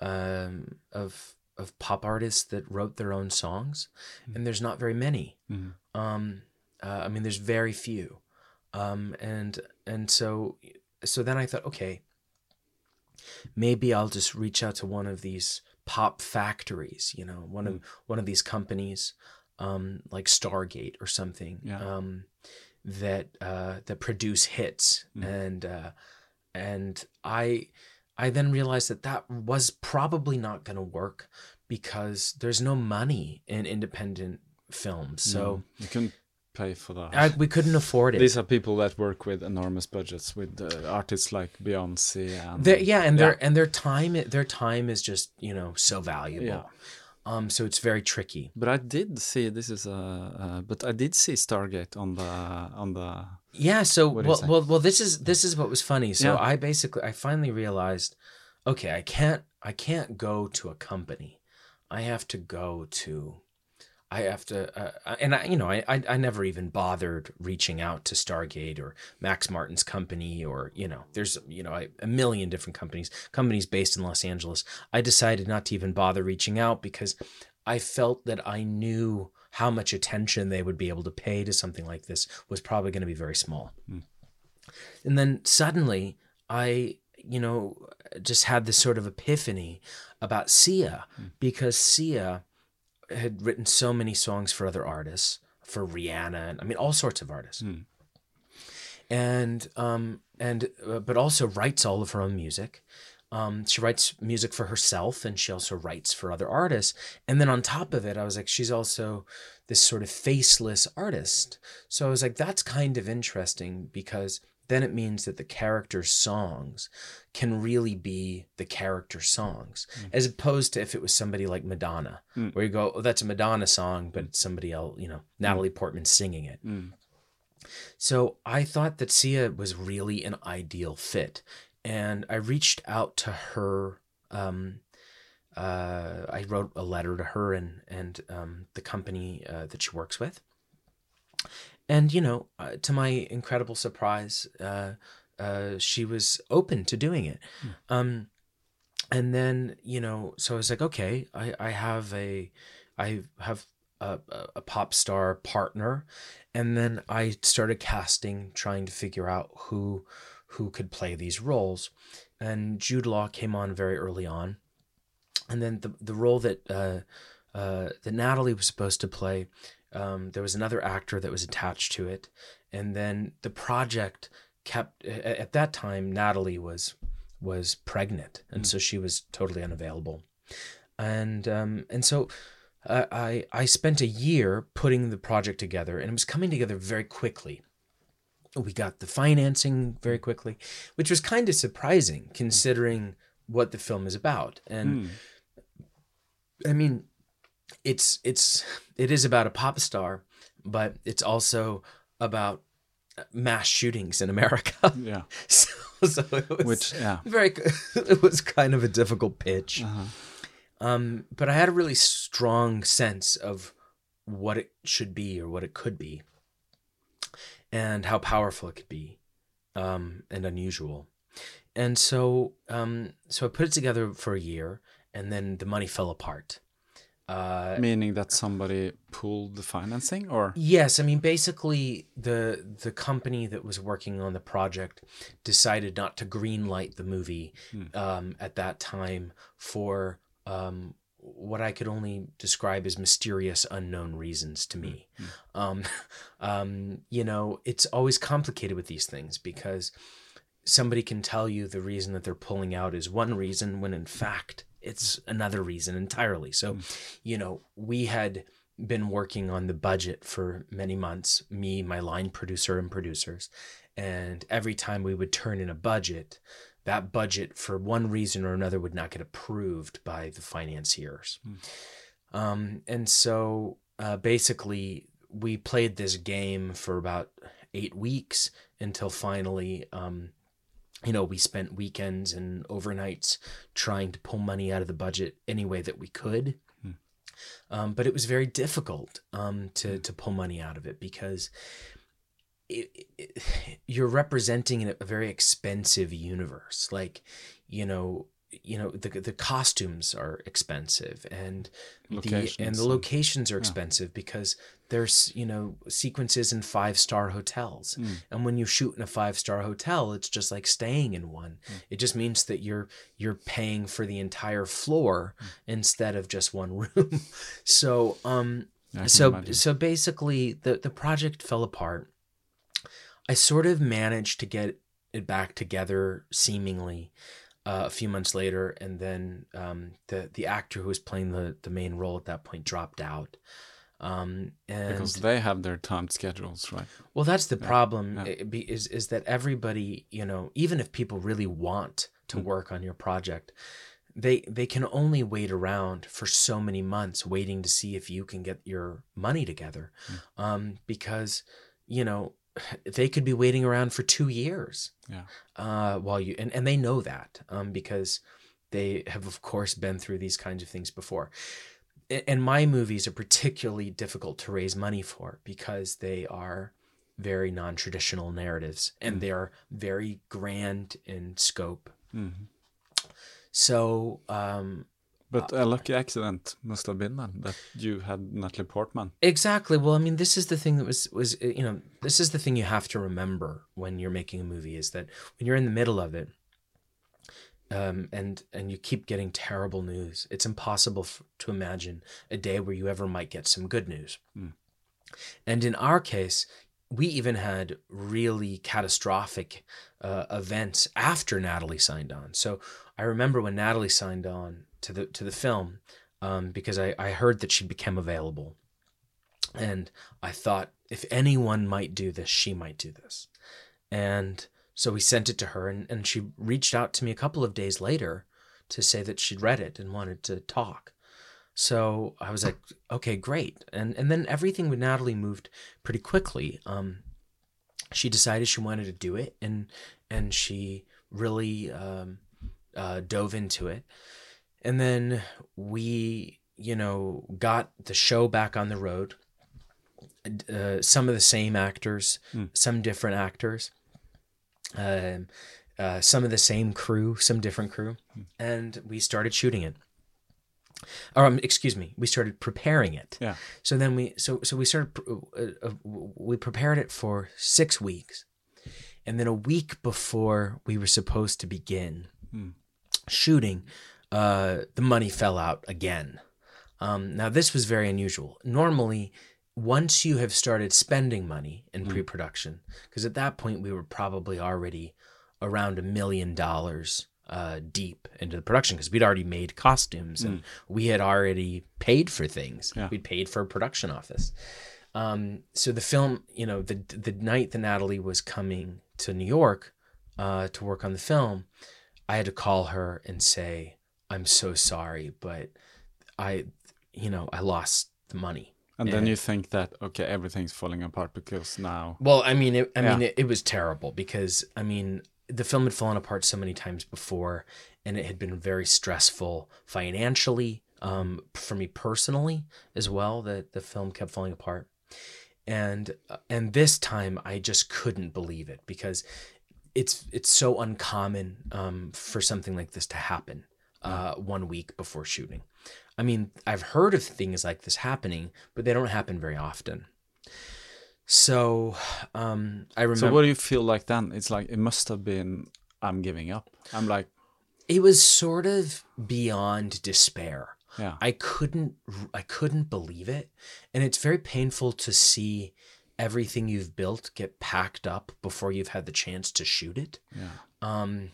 um, of, of pop artists that wrote their own songs, and there's not very many. Um, uh, I mean, there's very few, um, and and so so then I thought, okay, maybe I'll just reach out to one of these pop factories, you know, one of one of these companies, um, like Stargate or something, Yeah. um, that uh, that produce hits, and uh, and I I then realized that that was probably not going to work because there's no money in independent films, so you couldn't pay for that. I, we couldn't afford it. These are people that work with enormous budgets, with uh, artists like Beyonce and Their- yeah, and their and their time their time is just you know so valuable. Yeah. Um, so it's very tricky. But I did see this is a, uh, but I did see Stargate on the on the Yeah. So What do you well, well, well, this is this is what was funny. So Yeah. I basically I finally realized, okay, I can't I can't go to a company. I have to go to. I have to, uh, and I, you know, I, I, I never even bothered reaching out to Stargate or Max Martin's company, or you know, there's, you know, I, a million different companies, companies based in Los Angeles. I decided not to even bother reaching out because I felt that I knew how much attention they would be able to pay to something like this was probably going to be very small. And then suddenly I, you know, just had this sort of epiphany about Sia because Sia had written so many songs for other artists, for Rihanna, and I mean, all sorts of artists. And, um, and, uh, but also writes all of her own music. Um, she writes music for herself and she also writes for other artists. And then on top of it, I was like, she's also this sort of faceless artist. So I was like, that's kind of interesting because then it means that the character's songs can really be the character songs, mm. as opposed to if it was somebody like Madonna, mm. where you go, oh, that's a Madonna song, but it's somebody else, you know, mm. Natalie Portman singing it. So I thought that Sia was really an ideal fit. And I reached out to her. Um, uh, I wrote a letter to her and, and um, the company uh, that she works with. And, you know, uh, to my incredible surprise, uh, uh, she was open to doing it. Um, and then, you know, so I was like, okay, I, I have a, I have a- a pop star partner. And then I started casting, trying to figure out who, who could play these roles. And Jude Law came on very early on. And then the, the role that, uh, uh, that Natalie was supposed to play, um, there was another actor that was attached to it. And then the project kept, at that time, Natalie was, was pregnant. And so she was totally unavailable. And, um, and so, I I spent a year putting the project together, and it was coming together very quickly. We got the financing very quickly, which was kind of surprising considering what the film is about. And I mean, it's it's it is about a pop star, but it's also about mass shootings in America. Yeah. (laughs) so, so it was Which, yeah. very. (laughs) It was kind of a difficult pitch. Uh-huh. Um, but I had a really strong sense of what it should be or what it could be, and how powerful it could be, um, and unusual. And so, um, so I put it together for a year, and then the money fell apart. Uh, Meaning that somebody pulled the financing, or Yes, I mean basically the the company that was working on the project decided not to greenlight the movie um, at that time for um, what I could only describe as mysterious, unknown reasons to me. Um, (laughs) um, you know, it's always complicated with these things because somebody can tell you the reason that they're pulling out is one reason when in fact it's another reason entirely. So, you know, we had been working on the budget for many months, me, my line producer, and producers. And every time we would turn in a budget, that budget, for one reason or another, would not get approved by the financiers. Um, and so uh, basically, we played this game for about eight weeks until finally, um, you know, we spent weekends and overnights trying to pull money out of the budget any way that we could. Um, but it was very difficult um, to to pull money out of it because it, it, (sighs) you're representing a very expensive universe. Like, you know, you know the the costumes are expensive and the and Locations the locations are expensive because there's you know sequences in five star hotels hmm. and when you shoot in a five star hotel it's just like staying in one. Hmm. It just means that you're you're paying for the entire floor hmm. instead of just one (laughs) room. So um so imagine. so basically the the project fell apart i sort of managed to get it back together seemingly uh, a few months later and then um, the the actor who was playing the the main role at that point dropped out um, and because they have their timed schedules, right? well, that's the problem yeah. is is that everybody, you know, even if people really want to Mm. work on your project, they they can only wait around for so many months waiting to see if you can get your money together. Mm. Um, because, you know, they could be waiting around for 2 years. Yeah. Uh, while you and, and they know that um, because they have of course been through these kinds of things before and my movies are particularly difficult to raise money for because they are very non-traditional narratives and they're very grand in scope Mhm. so um But a lucky accident must have been then that you had Natalie Portman. exactly well i mean this is the thing that was was uh, you know this is the thing you have to remember when you're making a movie is that when you're in the middle of it um, and and you keep getting terrible news. It's impossible f- to imagine a day where you ever might get some good news. And in our case, we even had really catastrophic uh, events after Natalie signed on. So I remember when Natalie signed on to the to the film um, because I, I heard that she became available, and I thought if anyone might do this, she might do this, and so we sent it to her, and, and she reached out to me a couple of days later to say that she'd read it and wanted to talk. So I was like, okay, great. And and then everything with Natalie moved pretty quickly. Um, she decided she wanted to do it, and and she really um, uh, dove into it. And then we, you know, got the show back on the road. Uh, some of the same actors, some different actors, um, uh, some of the same crew, some different crew, and we started shooting it or um, excuse me, we started preparing it. Yeah. So then we so so we started uh, uh, we prepared it for six weeks, and then a week before we were supposed to begin shooting, uh, the money fell out again. Um, now this was very unusual. Normally, once you have started spending money in pre-production, because at that point we were probably already around a million dollars uh, deep into the production because we'd already made costumes and we had already paid for things. Yeah. We'd paid for a production office. Um, so the film, you know, the the night that Natalie was coming to New York uh, to work on the film, I had to call her and say, "I'm so sorry, but I, you know, I lost the money. And then you think that okay, everything's falling apart because now. Well, I mean, it, I mean, it, it was terrible because I mean, the film had fallen apart so many times before, and it had been very stressful financially, um, for me personally as well. That the film kept falling apart, and and this time I just couldn't believe it because it's it's so uncommon um, for something like this to happen uh, one week before shooting. I mean, I've heard of things like this happening, but they don't happen very often. So, um, I remember So what do you feel like then? It's like it must have been. I'm giving up. I'm like, it was sort of beyond despair. yeah, I couldn't I couldn't believe it. And it's very painful to see everything you've built get packed up before you've had the chance to shoot it. yeah. Um.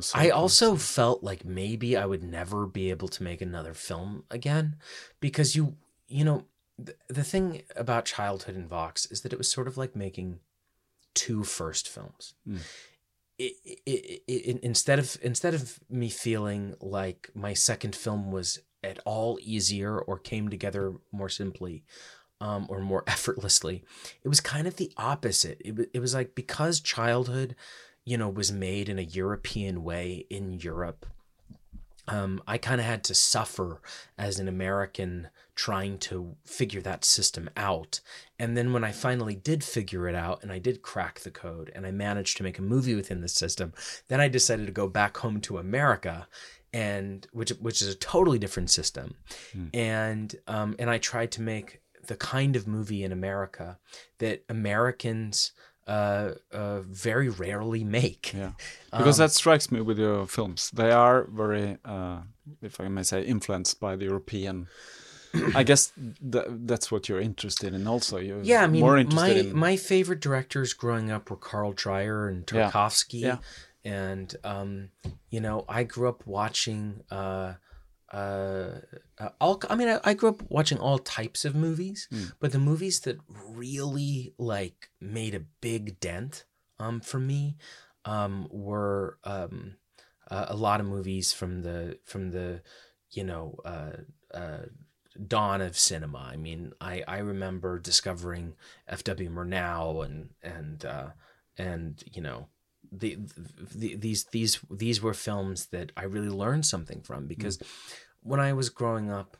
So I also felt like maybe I would never be able to make another film again because you you know the, the thing about childhood in Vox is that it was sort of like making two first films. Mm. It, it, it, instead of instead of me feeling like my second film was at all easier or came together more simply um, or more (laughs) effortlessly, it was kind of the opposite. It, wa- it was like because childhood you know, was made in a European way in Europe. Um, I kind of had to suffer as an American trying to figure that system out. And then when I finally did figure it out and I did crack the code and I managed to make a movie within the system, then I decided to go back home to America and which which is a totally different system. And um, and I tried to make the kind of movie in America that Americans uh, uh, very rarely make. Yeah, (laughs) because Um, that strikes me with your films. They are very, uh, if I may say, influenced by the European. (clears throat) I guess th- that's what you're interested in. Also, you're Yeah, I mean, more interested my in. my favorite directors growing up were Carl Dreyer and Yeah. Tarkovsky, Yeah. and um, you know, I grew up watching. Uh, uh, uh, all I mean, I, I grew up watching all types of movies, Hmm. but the movies that really like made a big dent um for me um were um uh, a lot of movies from the from the you know uh uh dawn of cinema. I mean, I I remember discovering F.W. Murnau and and uh, and you know the, the these these these were films that I really learned something from because when I was growing up,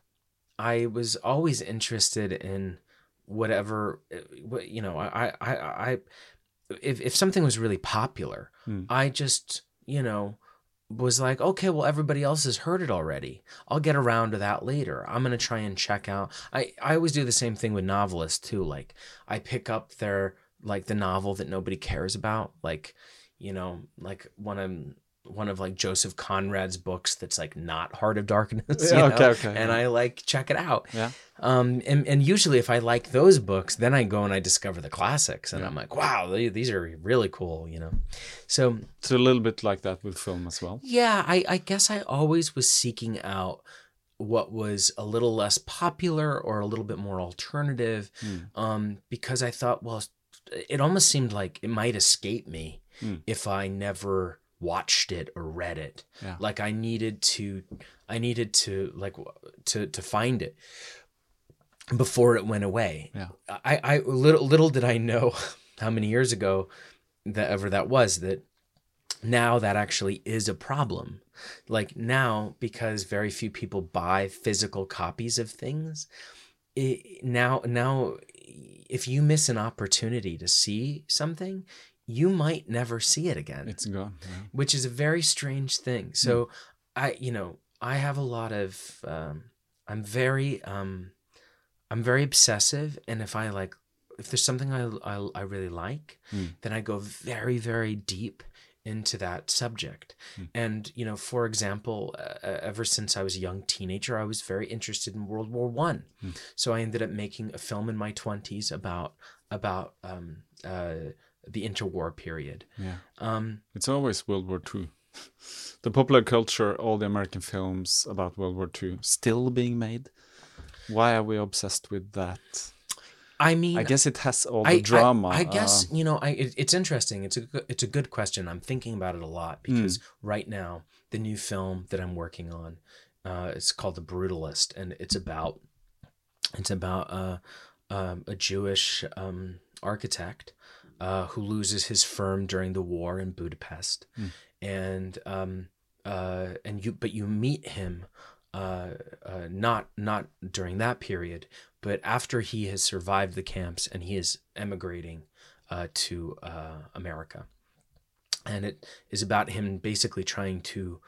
I was always interested in whatever you know I I I if if something was really popular, Hmm. I just you know was like, okay, well, everybody else has heard it already. I'll get around to that later. I'm gonna try and check out. I I always do the same thing with novelists too. Like I pick up their like the novel that nobody cares about, like you know, like one of one of like Joseph Conrad's books that's like not Heart of Darkness. you Yeah, know? okay, okay, And yeah. I like check it out. Yeah. Um, and, and usually if I like those books, then I go and I discover the classics and Yeah. I'm like, wow, they- these are really cool, you know? So It's a little bit like that with film as well. yeah, I, I guess I always was seeking out what was a little less popular or a little bit more alternative um, because I thought, well, it almost seemed like it might escape me Mm. if I never watched it or read it. Yeah. Like I needed to, I needed to like to to find it before it went away. Yeah. I, I little little did I know (laughs) how many years ago that ever that was that now that actually is a problem. Like now, because very few people buy physical copies of things, it, now now if you miss an opportunity to see something, you might never see it again It's gone. Yeah. which is a very strange thing. So I, you know, I have a lot of, um, I'm very, um, I'm very obsessive. And if I like, if there's something I, I, I really like, Mm. then I go very, very deep into that subject. And, you know, for example, uh, ever since I was a young teenager, I was very interested in World War One. So I ended up making a film in my twenties about, about, um, uh, the interwar period. Yeah. Um, It's always World War II. (laughs) The popular culture, all the American films about World War II still being made. Why are we obsessed with that? I mean, I guess it has all the I, drama. I, I guess uh, you know, I it, it's interesting. It's a it's a good question. I'm thinking about it a lot because right now the new film that I'm working on, uh, it's called The Brutalist, and it's about It's about uh, um, a Jewish um, architect uh, who loses his firm during the war in Budapest, and um, uh, and you but you meet him uh, uh, not not during that period, but after he has survived the camps and he is emigrating uh, to uh, America, and it is about him basically trying to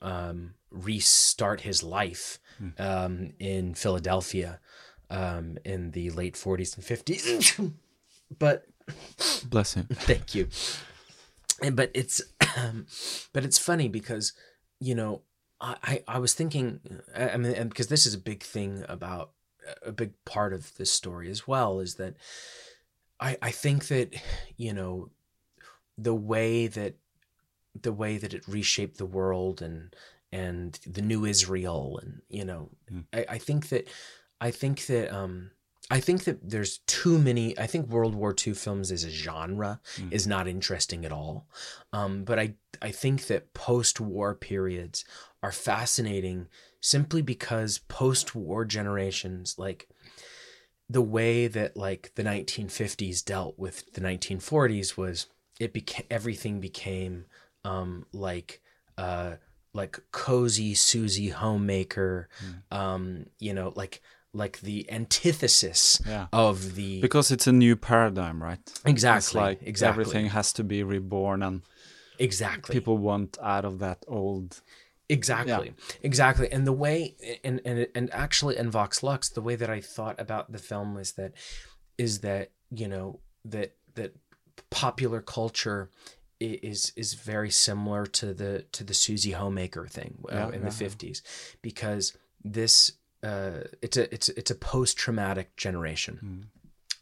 um, restart his life um, in Philadelphia um, in the late 40s and 50s. (clears throat) but Bless him. (laughs) thank you. And, but it's (clears throat) but it's funny because you know I I, I was thinking I I mean and because this is a big thing about a big part of this story as well is that I I think that you know the way that the way that it reshaped the world and and the new Israel and you know I, I think that I think that um I think that there's too many I think World War II films as a genre is not interesting at all. Um but I I think that post-war periods are fascinating simply because post-war generations like the way that like the 1950s dealt with the 1940s was it became everything became um like uh like cozy Suzy homemaker um you know like like the antithesis Yeah. of the Because it's a new paradigm, right? It's Exactly, like exactly. everything has to be reborn, and exactly people want out of that old. Exactly. Exactly. And the way and and and actually in Vox Lux, the way that I thought about the film is that is that, you know, that that popular culture is is very similar to the to the Suzy Homemaker thing uh, Yeah, in yeah, the 50s because this uh it's a it's it's a post traumatic generation.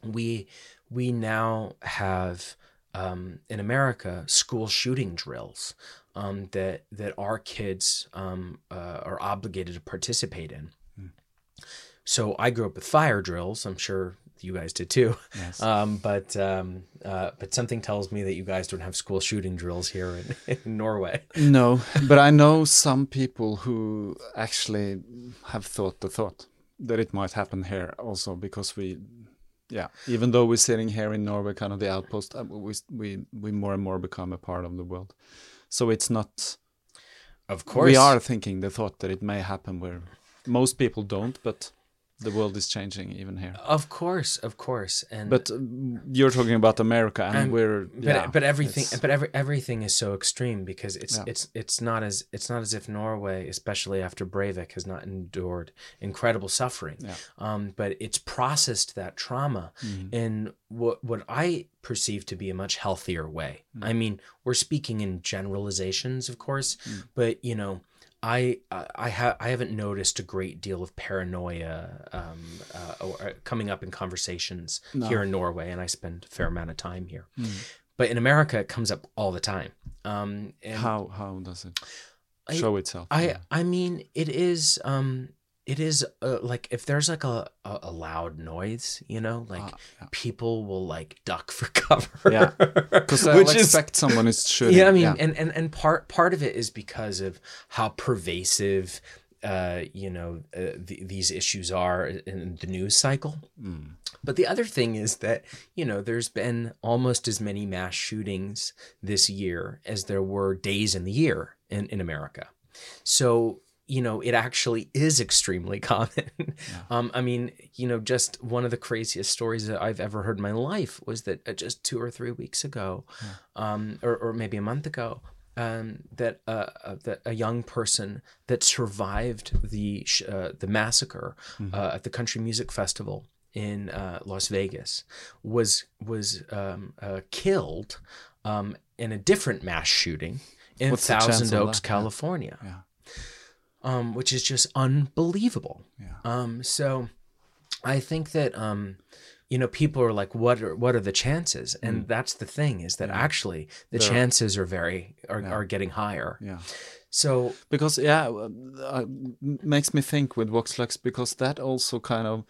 We we now have um, in America school shooting drills um, that that our kids um, uh, are obligated to participate in. So I grew up with fire drills. I'm sure you guys did too. Yes. Um, but um, uh, but something tells me that you guys don't have school shooting drills here in, (laughs) in Norway. No, but I know some people who actually have thought the thought that it might happen here also because we, yeah, even though we're sitting here in Norway, kind of the outpost, uh, we we we more and more become a part of the world. So it's not. Of course, We are thinking the thought that it may happen where most people don't, but the world is changing even here. Of course, of course, and But uh, you're talking about America, and, And- we're but yeah, but everything but every everything is so extreme because it's Yeah. it's it's not as it's not as if Norway, especially after Breivik, has not endured incredible suffering. Yeah. Um, but it's processed that trauma Mm-hmm. in what what I perceive to be a much healthier way. I mean, we're speaking in generalizations, of course, Mm. but you know. I I have I haven't noticed a great deal of paranoia um, uh, or, uh, coming up in conversations here in Norway, and I spend a fair amount of time here. But in America, it comes up all the time. Um, and how how does it I- show itself? I Yeah. I mean, it is um, it is uh, like if there's like a, a, a loud noise, you know, like people will like duck for (laughs) cover. Yeah. Because I Which is- expect someone is shooting. yeah, I mean, and, and and part part of it is because of how pervasive, uh, you know, uh, the, these issues are in the news cycle. But the other thing is that you know, there's been almost as many mass shootings this year as there were days in the year in in America. So you know, it actually is extremely (laughs) common. um, I mean, you know, just one of the craziest stories that I've ever heard in my life was that uh, just two or three weeks ago, um, or, or maybe a month ago, um, that uh, uh, that a young person that survived the sh- uh, the massacre uh, at the Country Music Festival in uh, Las Vegas was was um, uh, killed um, in a different mass shooting in What's Thousand Oaks. California Yeah. Um, which is just unbelievable. Yeah. Um, so I think that um, you know people are like, what are what are the chances? And Mm. that's the thing is that actually the chances are very are, are getting higher. Yeah. So Because yeah, uh, uh, makes me think with Vox Lux because that also kind of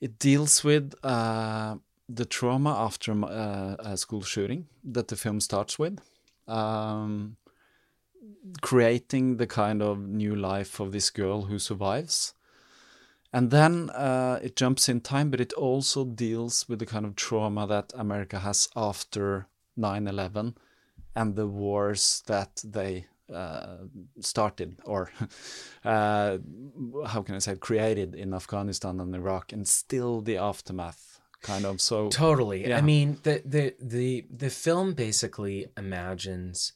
it deals with uh, the trauma after uh, a school shooting that the film starts with, um, creating the kind of new life of this girl who survives, And then uh, it jumps in time, but it also deals with the kind of trauma that America has after 9 11 and the wars that they uh, started or (laughs) uh, how can I say created in Afghanistan and Iraq and still the aftermath kind of so Totally. Yeah. I mean, the the the the film basically imagines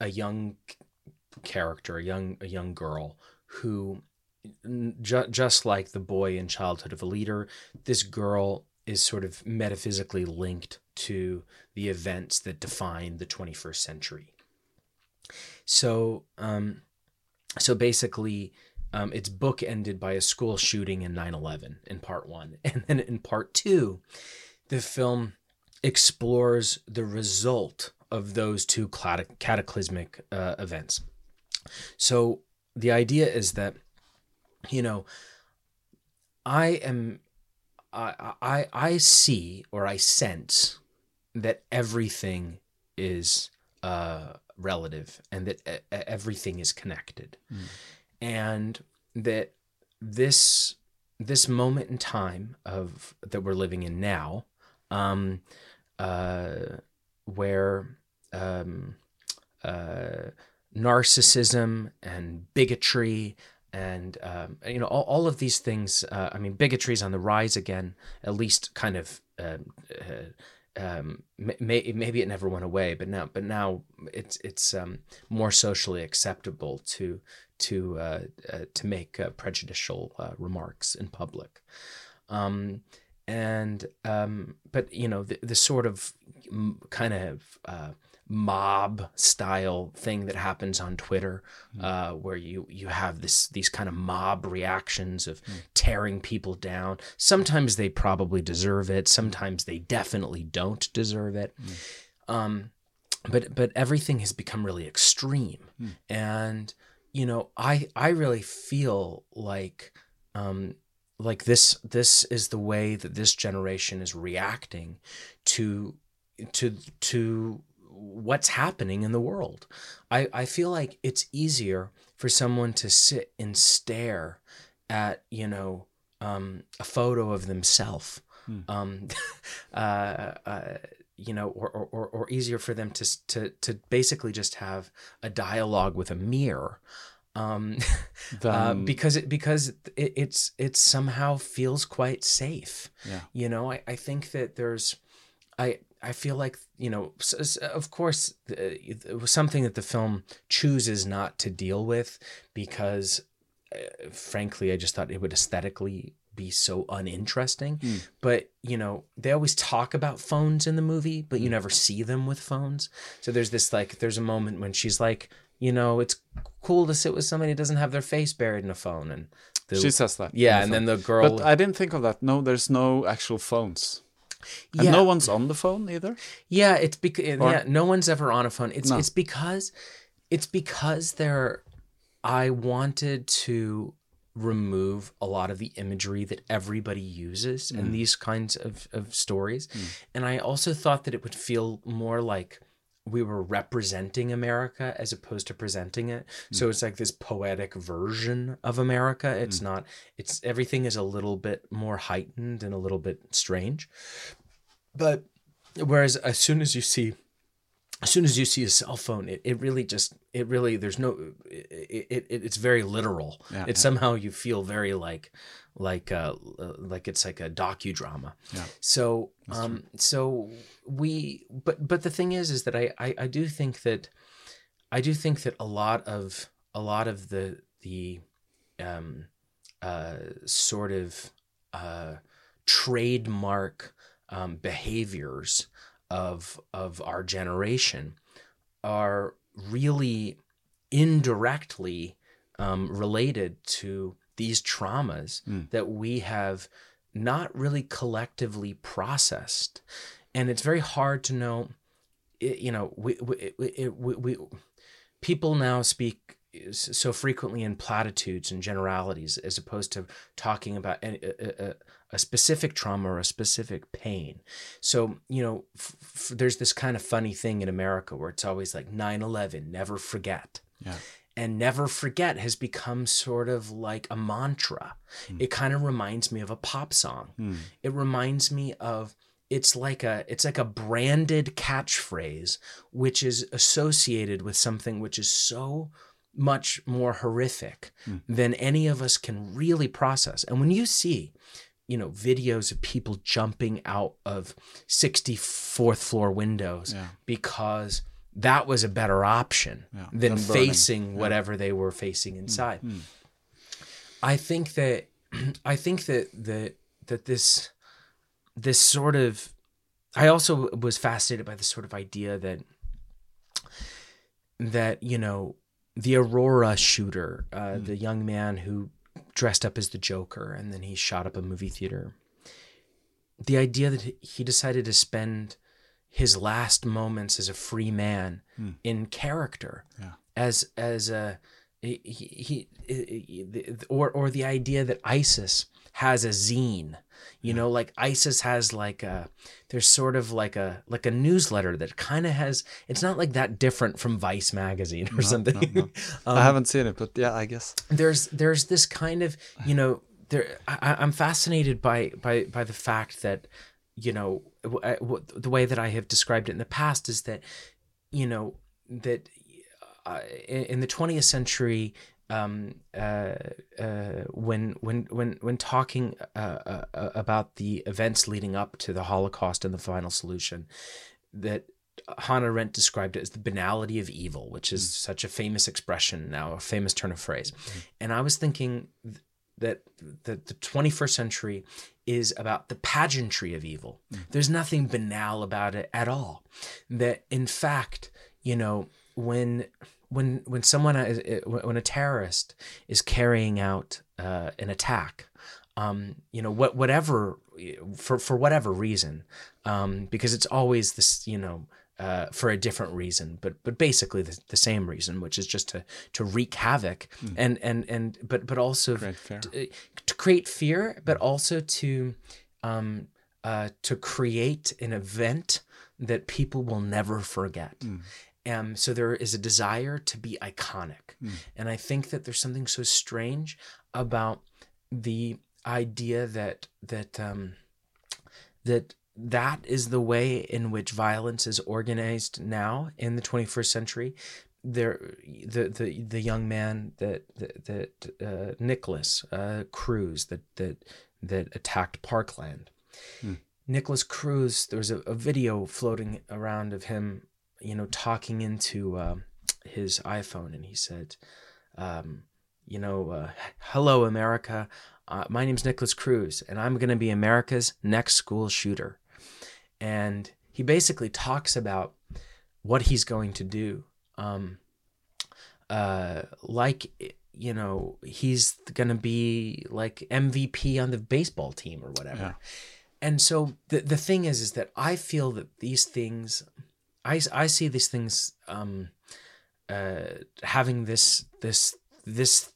a young character, a young a young girl who ju- just like the boy in Childhood of a Leader, this girl is sort of metaphysically linked to the events that define the 21st century. So, um, so basically, um, it's bookended by a school shooting in 9/11 in part one, (laughs) and then in part two, the film explores the result of those two cataclysmic uh, events. So the idea is that, you know, I am, I I I see or I sense that everything is uh, relative and that everything is connected, and that this this moment in time of that we're living in now, um, uh, where um, uh, narcissism and bigotry and um, you know all, all of these things uh, i mean bigotry is on the rise again at least kind of um, uh, um, may, may, maybe it never went away but now but now it's it's um, more socially acceptable to to uh, uh, to make uh, prejudicial remarks in public. Um, and um, but you know the, the sort of mm, kind of uh, mob style thing that happens on Twitter, uh, where you you have this these kind of mob reactions of tearing people down. Sometimes they probably deserve it. Sometimes they definitely don't deserve it. Um, but but everything has become really extreme, and you know I I really feel like um, like this this is the way that this generation is reacting to to to what's happening in the world. I, I feel like it's easier for someone to sit and stare at, you know, um, a photo of themselves. Um, (laughs) uh, uh, you know, or, or, or- or easier for them to, to, to basically just have a dialogue with a mirror. Um, (laughs) uh, because it, because it, it's, it somehow feels quite safe. Yeah. You know, I, I think that there's, I I feel like you know, of course, it was something that the film chooses not to deal with because, uh, frankly, I just thought it would aesthetically be so uninteresting. But you know, they always talk about phones in the movie, but you never see them with phones. So there's this like, there's a moment when she's like, you know, it's cool to sit with somebody who doesn't have their face buried in a phone, and the, She says that. yeah, and the then the girl, But I didn't think of that. No, there's no actual phones. And Yeah. no one's on the phone either. Yeah, it's because yeah, no one's ever on a phone. It's No. it's because it's because there I wanted to remove a lot of the imagery that everybody uses in mm. these kinds of, of stories. Mm. And I also thought that it would feel more like we were representing America as opposed to presenting it. So hmm. it's like this poetic version of America. It's hmm. not it's everything is a little bit more heightened and a little bit strange. But whereas as soon as you see as soon as you see a cell phone it, it really just it really there's no it, it, it it's very literal Yeah, it's somehow you feel very like like uh like it's like a docudrama Yeah. so um so we but but the thing is is that I, I i do think that i do think that a lot of a lot of the the um uh sort of uh trademark um, behaviors of of our generation are really indirectly um, related to these traumas hmm. that we have not really collectively processed, and it's very hard to know. You know, we we, we, we, we people now speak so frequently in platitudes and generalities as opposed to talking about a, a, a- a specific trauma or a specific pain. So, you know, f- f- there's this kind of funny thing in America where it's always like 9 11, never forget. Yeah. And never forget has become sort of like a mantra. Hmm. It kind of reminds me of a pop song. Hmm. It reminds me of it's like a it's like a branded catchphrase which is associated with something which is so much more horrific hmm. than any of us can really process. And when you see you know videos of people jumping out of 64th floor windows Yeah. because that was a better option Yeah, than than burning. facing whatever they were facing hmm. inside. Hmm. I think that (clears throat) I think that that that this this sort of I also was fascinated by this sort of idea that that you know the Aurora shooter, uh, hmm. the young man who dressed up as the Joker and then he shot up a movie theater. The idea that he- he decided to spend his last moments as a free man hmm. in character, Yeah. as as a he, he, he or or the idea that ISIS has a zine, you know, like ISIS has like a there's sort of like a like a newsletter that kind of has it's not like that different from Vice magazine or something. (laughs) Um, I haven't seen it, but yeah, I guess. there's there's this kind of you know there I- I'm fascinated by by by the fact that you know w- the way that I have described it in the past is that you know that uh, in, in the 20th century um, uh, uh, when when when when talking uh, uh, uh, about the events leading up to the Holocaust and the final solution that Hannah Arendt described it as the banality of evil, which is such a famous expression now, a famous turn of phrase. And I was thinking th- that the, the 21st century is about the pageantry of evil. There's nothing banal about it at all. That in fact, you know, when when when someone is- when a terrorist is carrying out uh, an attack, um, you know, what whatever for for whatever reason, um, because it's always this, you know, uh, for a different reason, but but basically the, the same reason, which is just to to wreak havoc and and and but but also Create. To, to create fear, but also to um, uh, to create an event that people will never forget. Um, so there is a desire to be iconic, and I think that there's something so strange about the idea that that um, that that is the way in which violence is organized now in the 21st century. There, the the the young man that that, that uh, Nikolas uh, Cruz that that that attacked Parkland. Nikolas Cruz, there was a, a video floating around of him, you know, talking into uh, his iPhone, and he said, um, you know, uh, hello, America. Uh, my name's Nikolas Cruz, and I'm going to be America's next school shooter. And he basically talks about what he's going to do. Um, uh, like, you know, he's going to be like MVP on the baseball team or whatever. Yeah. And so the, the thing is, is that I feel that these things, I, I see these things um, uh, having this, this, this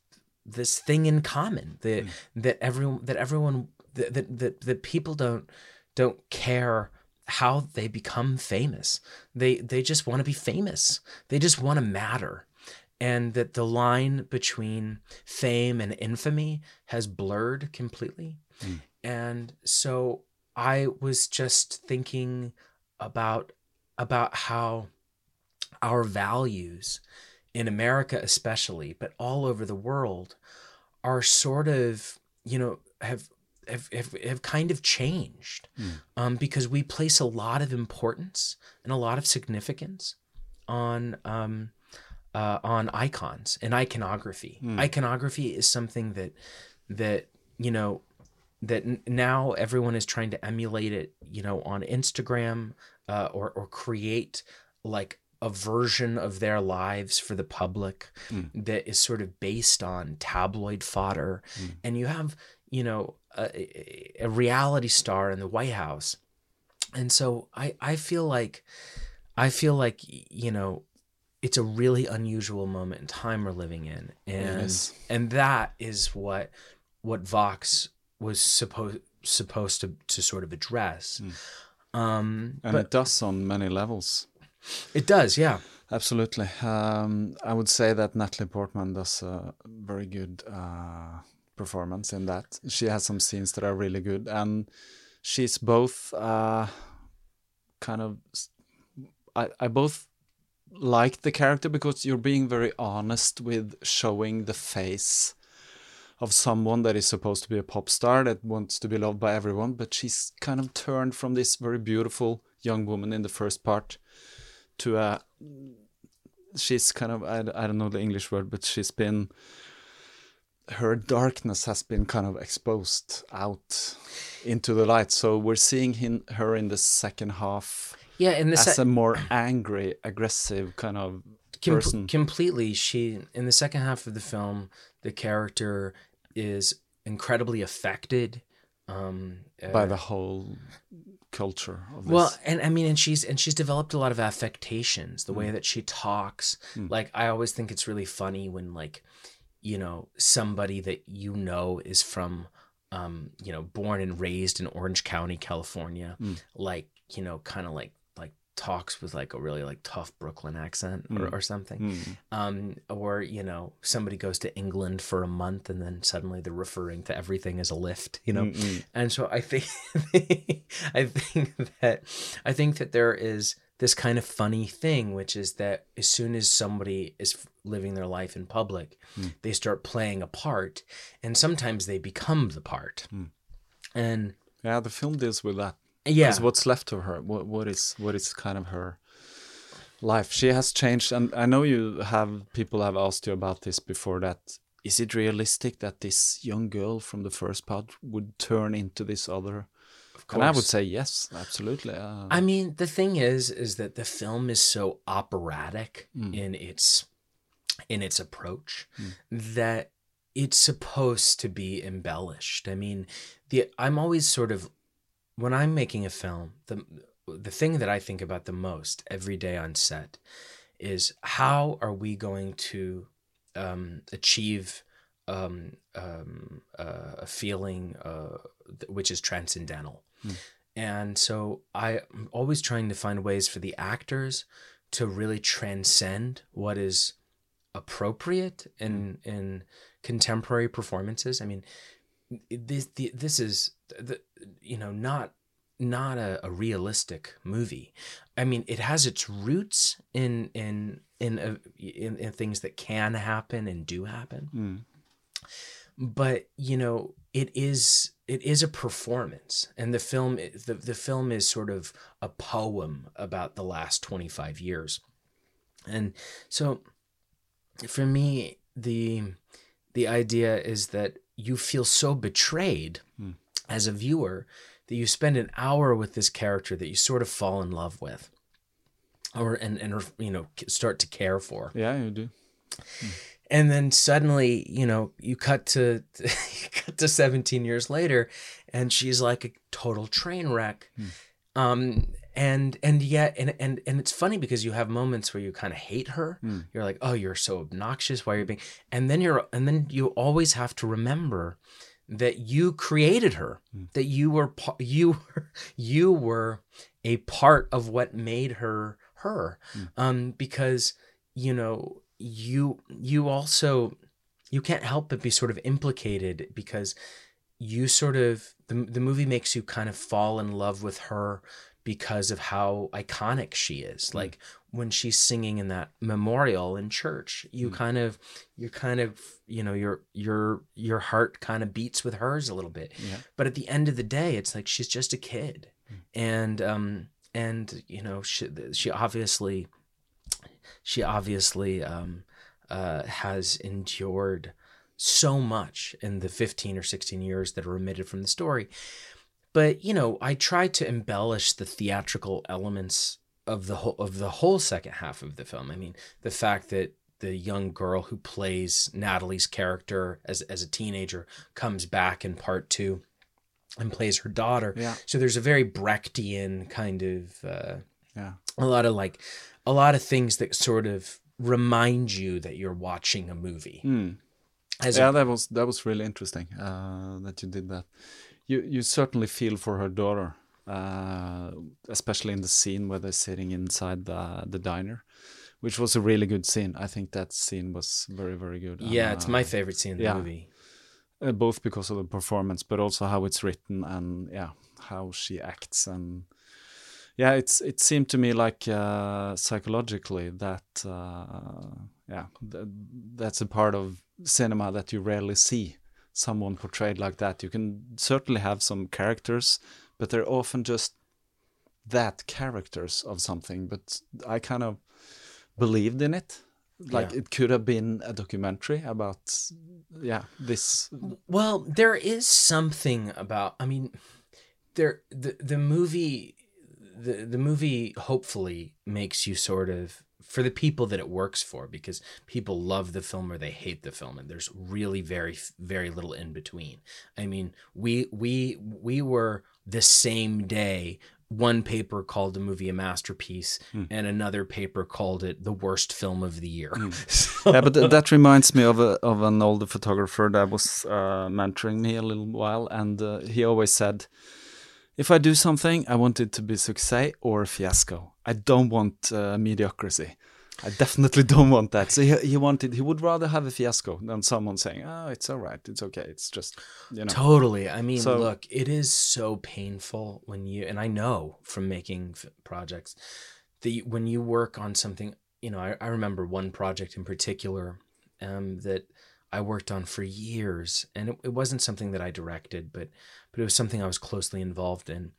this thing in common that that everyone that everyone that, that that that people don't don't care how they become famous. They they just want to be famous. They just want to matter. And that the line between fame and infamy has blurred completely. Mm. And so i was just thinking about about how our values in America especially, but all over the world, are sort of you know have have have, have kind of changed um, because we place a lot of importance and a lot of significance on um, uh, on icons and iconography. Iconography is something that that you know that n- now everyone is trying to emulate it, you know, on Instagram uh, or or create like a version of their lives for the public that is sort of based on tabloid fodder, and you have you know a, a reality star in the White House, and so I I feel like I feel like you know it's a really unusual moment in time we're living in and is. and that is what what vox was supposed supposed to to sort of address um And it does on many levels. it does yeah Absolutely. Um, I would say that Natalie Portman does a very good uh, performance in that. She has some scenes that are really good, and she's both uh, kind of. I, I both like the character because you're being very honest with showing the face of someone that is supposed to be a pop star that wants to be loved by everyone, but she's kind of turned from this very beautiful young woman in the first part to a she's kind of I, I don't know the english word but she's been her darkness has been kind of exposed out into the light so we're seeing him, her in the second half yeah in the as se- a more angry aggressive kind of Com- person completely she in the second half of the film the character is incredibly affected um by uh, the whole culture of this. Well, and I mean, and she's and she's developed a lot of affectations. The Mm. way that she talks, like I always think it's really funny when like, you know, somebody that you know is from, um, you know, born and raised in Orange County, California, Mm. like you know, kind of like like talks with like a really like tough Brooklyn accent or, Mm. or something. Mm. Um, or you know, somebody goes to England for a month and then suddenly they're referring to everything as a lift. You know, Mm-mm. and so I think (laughs) I think that I think that there is this kind of funny thing, which is that as soon as somebody is living their life in public, Mm. they start playing a part, and sometimes they become the part. Mm. And yeah the film deals with that yeah, what's left of her what what is what is kind of her life she has changed and i know you have people have asked you about this before that is it realistic that this young girl from the first part would turn into this other of and i would say yes absolutely uh, I mean, the thing is, is that the film is so operatic Mm. in its in its approach Mm. that it's supposed to be embellished. I mean, the I'm always sort of when I'm making a film, the the thing that I think about the most every day on set is how are we going to um, achieve um, um, uh, a feeling uh, which is transcendental. And so I'm always trying to find ways for the actors to really transcend what is appropriate in in contemporary performances. I mean, this the, this is the you know not not a, a realistic movie. I mean, it has its roots in in in, uh, in in things that can happen and do happen mm, but you know it is it is a performance. And the film the, the film is sort of a poem about the last 25 years. And so for me the the idea is that you feel so betrayed Hmm. as a viewer that you spend an hour with this character that you sort of fall in love with or and and you know start to care for. Yeah you do and then suddenly you know you cut to (laughs) you cut to 17 years later and she's like a total train wreck. Um and and yet and and and it's funny because you have moments where you kind of hate her. Mm. you're like oh you're so obnoxious. Why are you being and then you're and then you always have to remember that you created her that you were (laughs) you were you were a part of what made her her. Um because you know you you also you can't help but be sort of implicated because you sort of the, the movie makes you kind of fall in love with her because of how iconic she is. Hmm. Like when she's singing in that memorial in church you hmm. kind of you're kind of you know your your your heart kind of beats with hers a little bit. Yeah. but at the end of the day it's like she's just a kid. Hmm. And um and you know she she obviously she obviously um uh has endured so much in the 15 or 16 years that are omitted from the story. But you know i tried to embellish the theatrical elements of the whole of the whole second half of the film. I mean the fact that the young girl who plays natalie's character as as a teenager comes back in part two and plays her daughter. Yeah. so there's a very brechtian kind of uh yeah. a lot of like a lot of things that sort of remind you that you're watching a movie Mm. as yeah a, that was that was really interesting uh, that you did that you you certainly feel for her daughter uh, especially in the scene where they're sitting inside the the diner which was a really good scene. I think that scene was very very good. Yeah, it's uh, my favorite scene in the yeah. movie. uh, both because of the performance, but also how it's written and yeah, how she acts and yeah, it's it seemed to me like uh, psychologically that uh, yeah, th- that's a part of cinema that you rarely see someone portrayed like that. You can certainly have some characters, but they're often just that characters of something. But I kind of believed in it. Like Yeah. it could have been a documentary about yeah this Well, there is something about. I mean, there the the movie the the movie hopefully makes you sort of for the people that it works for because people love the film or they hate the film and there's really very very little in between. I mean, we we we were the same day one paper called the movie a masterpiece and another paper called it the worst film of the year. (laughs) So- yeah, but th- that reminds me of a, of an older photographer that was uh, mentoring me a little while, and uh, he always said, "If I do something, I want it to be success or a fiasco. I don't want uh, mediocrity. I definitely (laughs) don't want that." So he, he wanted, he would rather have a fiasco than someone saying, "Oh, it's all right, it's okay, it's just you know." Totally. I mean, So- look, it is so painful when you, and I know from making f- projects, that you- when you work on something, you know, I, I remember one project in particular um, that I worked on for years, and it, it wasn't something that I directed, but but it was something I was closely involved in,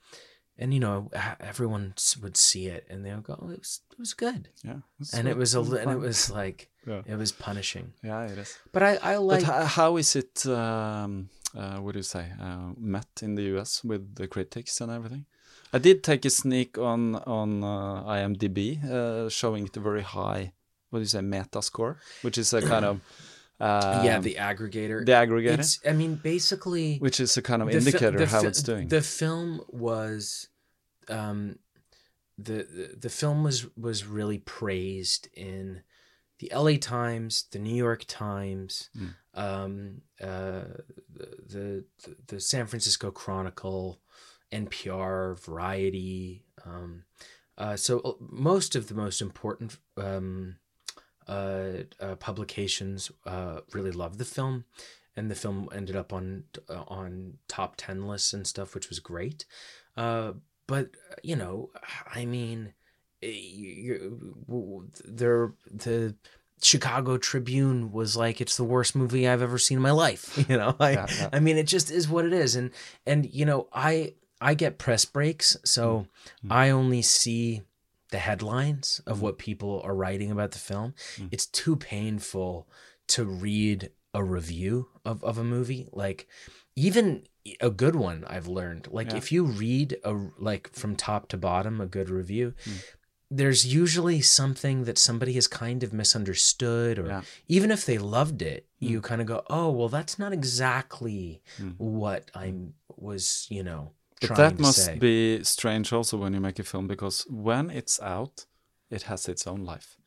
and you know, everyone would see it and they would go, oh, "It was it was good," yeah, and it was a, and it was like Yeah. it was punishing. yeah, it is. But I I like but how is it? Um, uh, what do you say? Uh, met in the U.S. with the critics and everything. I did take a sneak on on uh, IMDb, uh, showing it a very high. What do you say? Meta score, which is a kind of um, yeah, the aggregator. the aggregator, It's, I mean, basically, which is a kind of fi- indicator the how fi- it's doing. The film was, um, the, the the film was was really praised in the L.A. Times, the New York Times, Mm. um, uh, the, the the San Francisco Chronicle, NPR, Variety. Um, uh, so uh, most of the most important um, uh, uh, publications uh, really loved the film, and the film ended up on uh, on top ten lists and stuff, which was great. Uh, but you know, I mean, eh, there the Chicago Tribune was like, it's the worst movie I've ever seen in my life. (laughs) You know, I, Yeah, yeah. I mean, it just is what it is, and and you know, I I get press breaks, so Mm. I only see the headlines of what people are writing about the film. Mm. It's too painful to read a review of, of a movie. Like even a good one I've learned. Like Yeah. if you read a like from top to bottom a good review, Mm. there's usually something that somebody has kind of misunderstood or Yeah. even if they loved it, Mm. you kind of go, "Oh, well that's not exactly what I was, you know, But that must say." be strange also when you make a film because when it's out, it has its own life.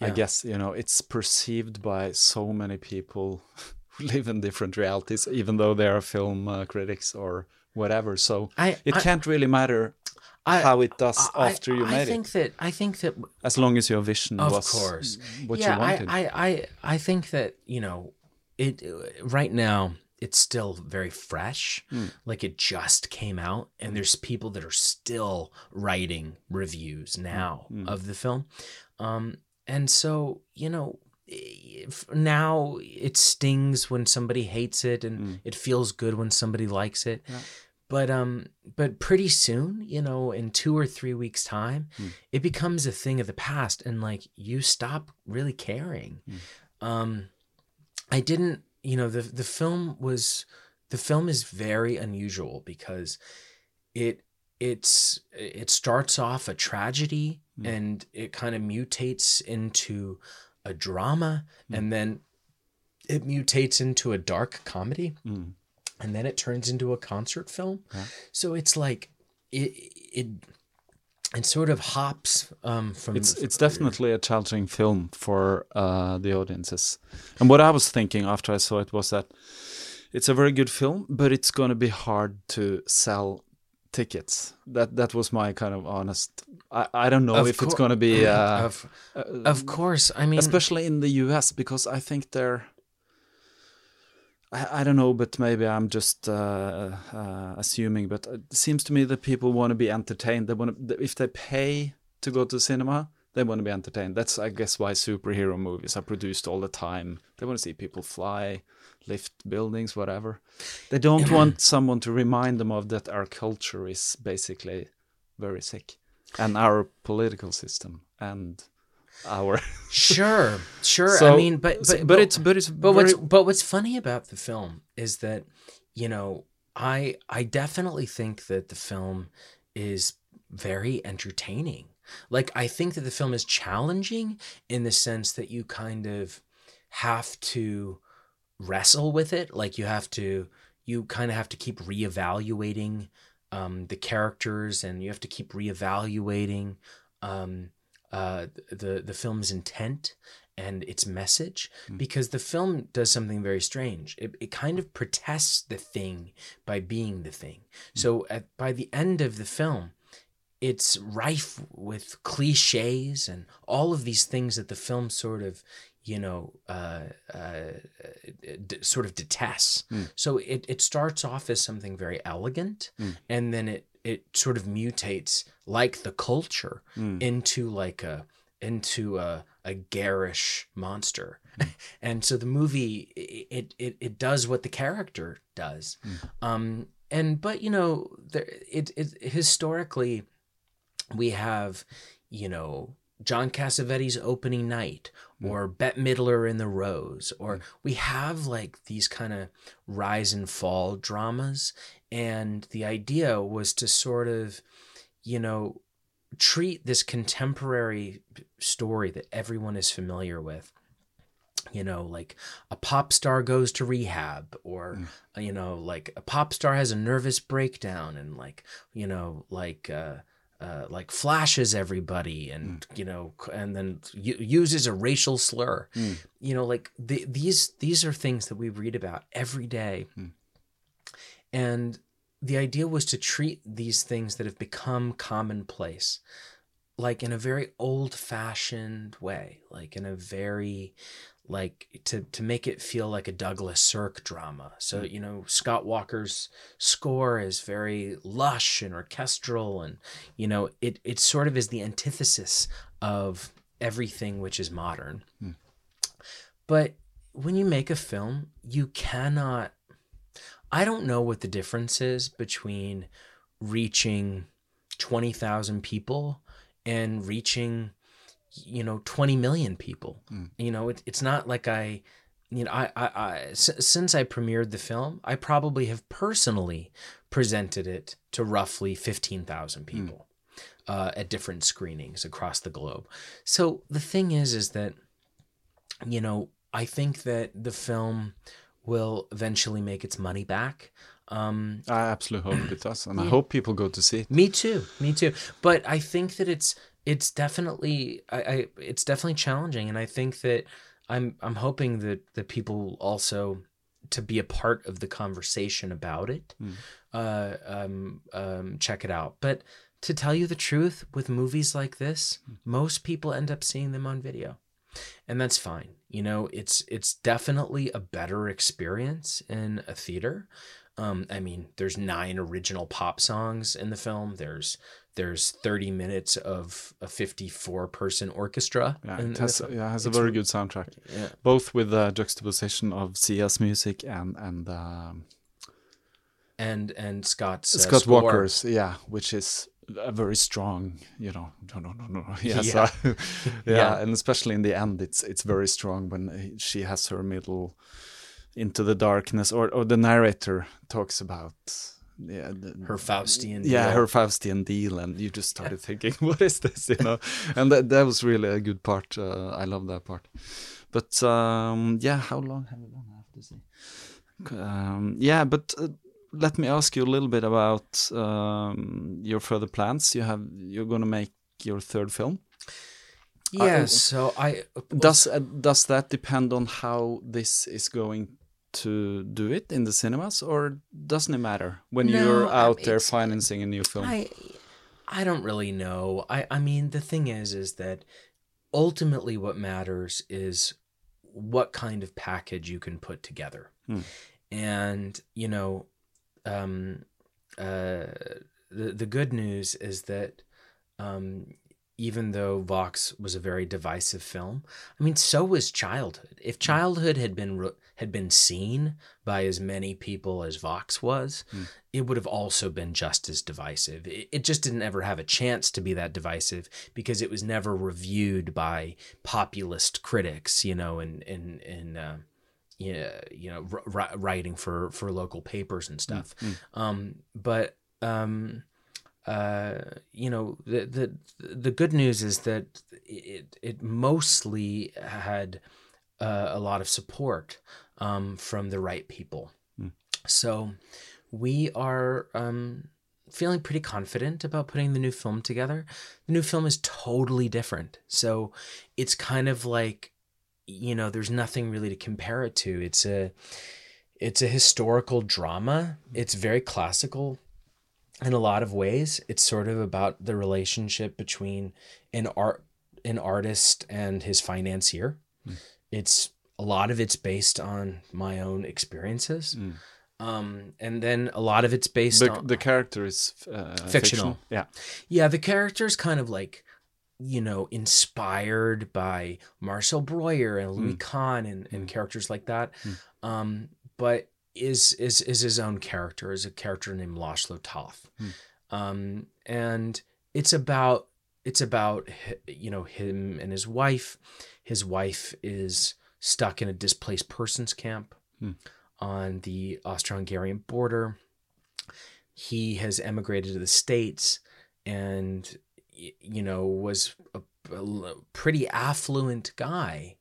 I guess you know it's perceived by so many people (laughs) who live in different realities, even though they are film uh, critics or whatever. So I- it I- can't really matter I- how it does after you made I think it, that I think that as long as your vision of was course what yeah, you wanted. I, I I I think that you know it right now it's still very fresh. Hmm. like it just came out and there's people that are still writing reviews Hmm. now of the film. Um and so you know now it stings when somebody hates it and Hmm. it feels good when somebody likes it. But um but pretty soon you know in two or three weeks time it becomes a thing of the past and like you stop really caring. Um i didn't you know the the film was the film is very unusual because it it's it starts off a tragedy and it kind of mutates into a drama and then it mutates into a dark comedy Mm. and then it turns into a concert film. So it's like it it it sort of hops um from It's it's definitely a challenging film for uh, the audiences. And what I was thinking after I saw it was that it's a very good film, but it's going to be hard to sell tickets. That that was my kind of honest. I, I don't know Of if it's going to be uh, of, of course. I mean, especially in the US because I think they're. I, I don't know, but maybe I'm just uh, uh, assuming. But it seems to me that people want to be entertained. They want to, if they pay to go to cinema, they want to be entertained. That's, I guess, why superhero movies are produced all the time. They want to see people fly, lift buildings, whatever. They don't (clears throat) want someone to remind them of that our culture is basically very sick, and our political system and our sure, sure. I mean, but so- but but it's- but it's but what's but what's funny about the film is that you know I I definitely think that the film is very entertaining. Like I think that the film is challenging in the sense that you kind of have to wrestle with it. Like you have to you kind of have to keep reevaluating um, the characters and you have to keep reevaluating um, uh, the the film's intent and its message because the film does something very strange. It, it kind of protests the thing by being the thing. So at, by the end of the film, it's rife with cliches and all of these things that the film sort of you know uh, uh, d- sort of detests. So it, it starts off as something very elegant and then it it sort of mutates like the culture hmm. into like a into a, a garish monster. Hmm. (laughs) And so the movie it, it it does what the character does. Hmm. Um and but you know there it, it historically we have, you know, John Cassavetes' opening night or Bette Midler in The Rose, or we have like these kind of rise and fall dramas. And the idea was to sort of, you know, treat this contemporary story that everyone is familiar with you know like a pop star goes to rehab or you know like a pop star has a nervous breakdown and like you know like uh uh, like flashes everybody and you know and then uses a racial slur. You know like the, these these are things that we read about every day and the idea was to treat these things that have become commonplace like in a very old fashioned way like in a very like to to make it feel like a Douglas Sirk drama. So mm. you know Scott Walker's score is very lush and orchestral, and you know it it sort of is the antithesis of everything which is modern. Hmm. But when you make a film, you cannot. I don't know what the difference is between reaching twenty thousand people and reaching you know 20 million people. You know it, it's not like i you know I, I i s- since i premiered the film i probably have personally presented it to roughly 15,000 people uh, at different screenings across the globe. So the thing is is that you know i think that the film will eventually make its money back um I absolutely hope it does, and I hope people go to see it. me too. Me too. But I think that it's it's definitely I, I it's definitely challenging, and I think that I'm I'm hoping that that people also to be a part of the conversation about it. Uh, um, um, check it out. But to tell you the truth, with movies like this, most people end up seeing them on video and that's fine. You know it's it's definitely a better experience in a theater. Um i mean there's nine original pop songs in the film. There's there's 30 minutes of a 54 person orchestra Yeah, in it has, yeah, it has a very good soundtrack, yeah. both with the juxtaposition of Sia's music and and um, and and scott's uh, Scott score. Walker's, yeah, which is a very strong, you know, no, no, no, no, (laughs) yes, Yeah. uh, (laughs) yeah, Yeah. and especially in the end, it's it's very strong when uh, she has her middle into the darkness, or or the narrator talks about. Yeah, the, her faustian yeah, deal. her Faustian deal, and you just started (laughs) thinking, "What is this?" You know, and that that was really a good part. Uh, I love that part. But um, yeah, how long? How long I have to see? Um, yeah, but uh, let me ask you a little bit about um, your further plans. You have you're going to make your third film. yeah so i Does uh, does that depend on how this is going to do it in the cinemas, or doesn't it matter when No, you're out there financing a new film? I I don't really know. I I mean the thing is is that ultimately what matters is what kind of package you can put together. Hmm. And you know um uh the the good news is that um even though Vox was a very divisive film, I mean, so was Childhood. If Childhood had been re- had been seen by as many people as Vox was, it would have also been just as divisive. It, it just didn't ever have a chance to be that divisive because it was never reviewed by populist critics, you know, and and and. Uh, yeah, you know, r- writing for for local papers and stuff. Um, but um, uh, you know, the the the good news is that it it mostly had uh, a lot of support um, from the right people. So we are um, feeling pretty confident about putting the new film together. The new film is totally different. So it's kind of like, you know, there's nothing really to compare it to. It's a it's a historical drama. It's very classical in a lot of ways. It's sort of about the relationship between an art an artist and his financier. It's a lot of it's based on my own experiences. Um, and then a lot of it's based the, on the character is uh, Fictional. Yeah. yeah, the character is kind of like, you know, inspired by Marcel Breuer and Louis hmm. Kahn and, and hmm. characters like that. Hmm. Um, but is is is his own character, is a character named Laszlo Toth. Um, and it's about it's about you know him and his wife. His wife is stuck in a displaced persons camp on the Austro-Hungarian border he has emigrated to the states and you know was a pretty affluent guy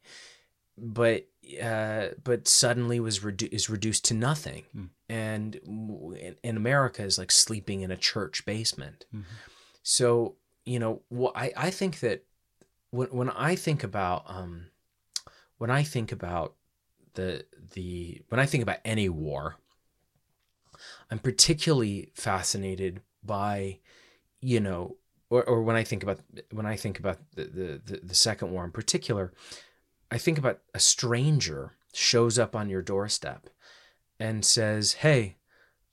but uh, but suddenly was redu- is reduced to nothing. And w- in, america is like sleeping in a church basement. So you know wh- I, I think that when, when i think about um when i think about the the when i think about any war I'm particularly fascinated by, you know, or, or when I think about when I think about the, the the second war in particular, I think about a stranger shows up on your doorstep and says, "Hey,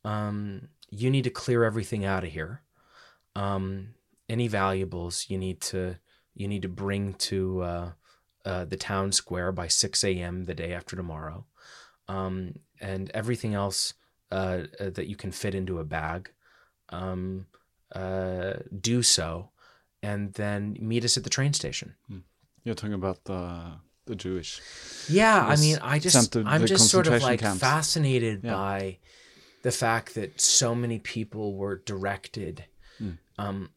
um, you need to clear everything out of here. Um, any valuables you need to you need to bring to uh, uh, the town square by 6 a.m. the day after tomorrow, um, and everything else." uh, uh, that you can fit into a bag, um, uh, do so, and then meet us at the train station. You're talking about the the Jewish. Yeah, I mean, I just I'm just sort of like camps. fascinated Yeah. by the fact that so many people were directed. Hmm. Um,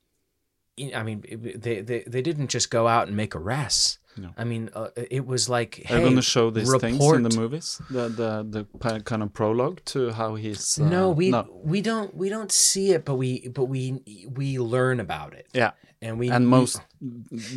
I I mean, they, they they didn't just go out and make arrests. No. I mean, uh, it was like, hey, going to show these things in the movies? The the the kind of prologue to how he's. Uh, no, we no. we don't we don't see it, but we but we we learn about it. Yeah. and we and most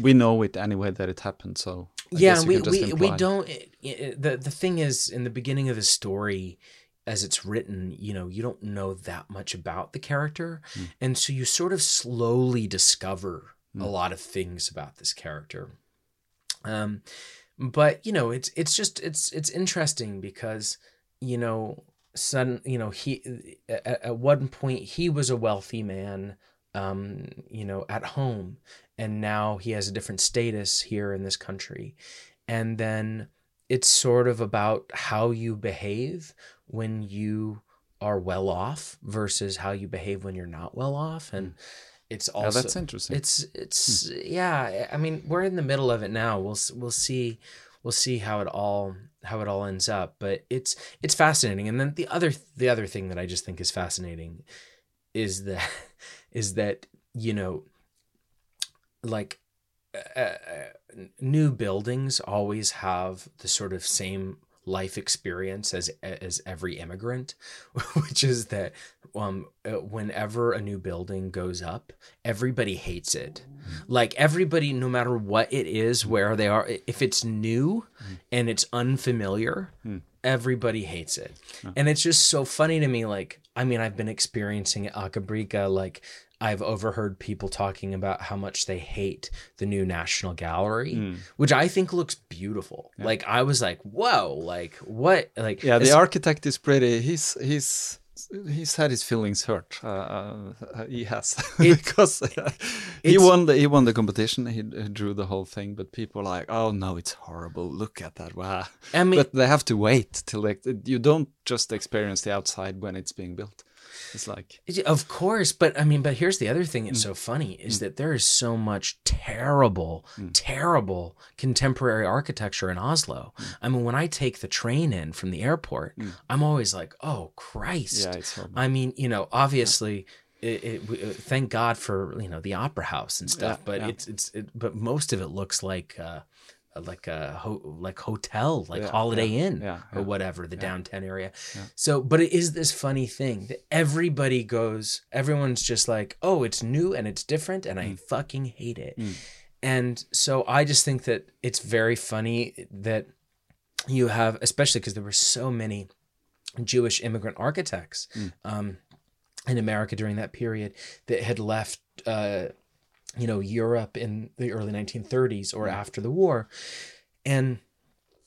we know it anyway that it happened. So I yeah, we can just we, we don't. it- it- the The thing is, in the beginning of the story, as it's written, you know, you don't know that much about the character, Hmm. and so you sort of slowly discover a lot of things about this character. Um, but you know, it's it's just it's it's interesting because you know, sudden you know he at, at one point he was a wealthy man, um, you know, at home, and now he has a different status here in this country, and then it's sort of about how you behave when you are well off versus how you behave when you're not well off. And it's also that's interesting. it's it's yeah i mean we're in the middle of it now. We'll we'll see we'll see how it all how it all ends up but it's it's fascinating. And then the other the other thing that i just think is fascinating is that (laughs) is that you know like uh, uh, new buildings always have the sort of same life experience as as every immigrant (laughs) which is that um, uh, whenever a new building goes up, everybody hates it. Like everybody, no matter what it is, where they are, if it's new and it's unfamiliar, everybody hates it. And it's just so funny to me. Like, I mean, I've been experiencing at Aker Brygge, like, I've overheard people talking about how much they hate the new National Gallery, which I think looks beautiful. Like, I was like, whoa, like, what? Like, Yeah, the architect is pretty. He's he's he's had his feelings hurt. Uh, uh, he has (laughs) It- because uh, he won the he won the competition. He, he drew the whole thing, but people are like, oh no, it's horrible. Look at that. Wow. I mean- but they have to wait till like you don't just experience the outside when it's being built. It's like Of course, but I mean, but here's the other thing Mm. that's so funny is that there is so much terrible, Mm. terrible contemporary architecture in Oslo. Mm. I mean, when I take the train in from the airport, I'm always like, oh Christ! Yeah, it's horrible. I mean, you know, obviously. It, it, we- uh, thank God for you know the opera house and stuff, Yeah, but yeah. it's it's it, but most of it looks like uh, like a ho- like hotel, like Yeah, Holiday yeah, Inn yeah, or whatever the downtown area. So, but it is this funny thing that everybody goes, everyone's just like, oh, it's new and it's different, and I Mm. fucking hate it. And so I just think that it's very funny that you have, especially because there were so many Jewish immigrant architects um, in America during that period that had left, uh, you know, Europe in the early 1930s or after the war. And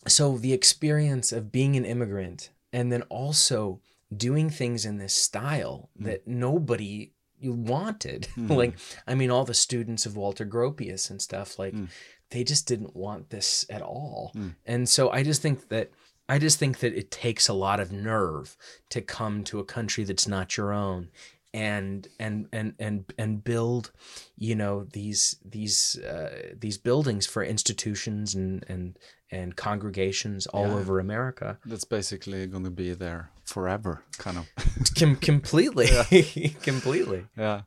so the experience of being an immigrant and then also doing things in this style mm. that nobody wanted. (laughs) Mm. Like i mean all the students of walter gropius and stuff like mm. they just didn't want this at all. And so i just think that i just think that it takes a lot of nerve to come to a country that's not your own and and and and and build you know these these uh, these buildings for institutions and and and congregations all over America that's basically going to be there forever, kind of. (laughs) Com- completely (laughs) completely Yeah.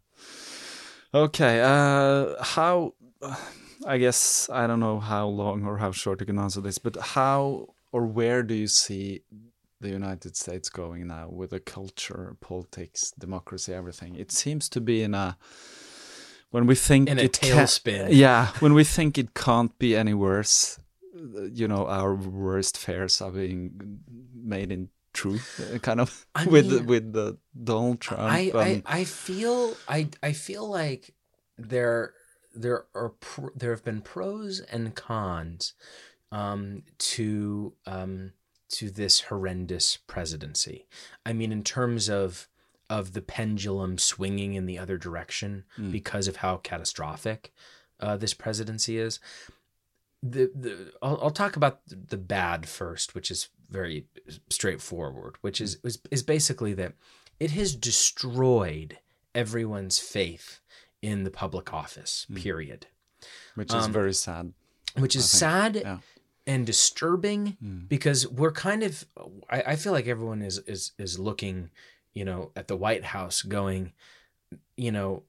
Okay. Uh, how? I guess I don't know how long or how short you can answer this, but how or where do you see the United States going now with the culture, politics, democracy, everything? It seems to be in a when we think In a it tailspin. yeah, when we think it can't be any worse, you know, our worst fears are being made in true, uh, kind of I (laughs) with mean, with the Donald Trump. I, I I feel I I feel like there there are pr- there have been pros and cons um, to um, to this horrendous presidency. I mean, in terms of of the pendulum swinging in the other direction because of how catastrophic uh, this presidency is. The the I'll, I'll talk about the bad first, which is very straightforward, which is is, is basically that it has destroyed everyone's faith in the public office. Period which is um, very sad. which is sad yeah. And disturbing because we're kind of I, I feel like everyone is is is looking you know at the white house going you know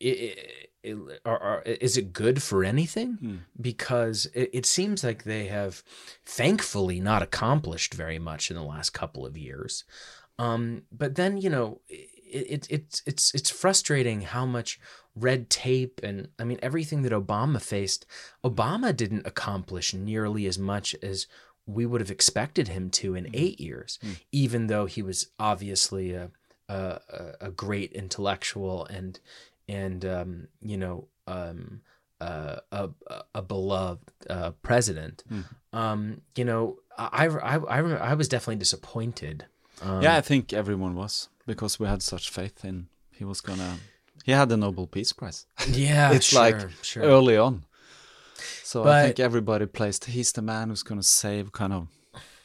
it, it, are, are, is it good for anything? Hmm. because it, it seems like they have thankfully not accomplished very much in the last couple of years. Um, but then you know it, it, it's it's it's frustrating how much red tape and I mean everything that Obama faced. Obama didn't accomplish nearly as much as we would have expected him to in eight years, even though he was obviously a a, a- great intellectual and and um, you know um, uh, a a- beloved uh, president. Um, you know, I I I, I, I was definitely disappointed. Um, yeah, I think everyone was because we had such faith in he was gonna. He had the Nobel Peace Prize. Yeah, (laughs) it's sure, like sure. early on. So I think everybody placed he's the man who's gonna save, kind of,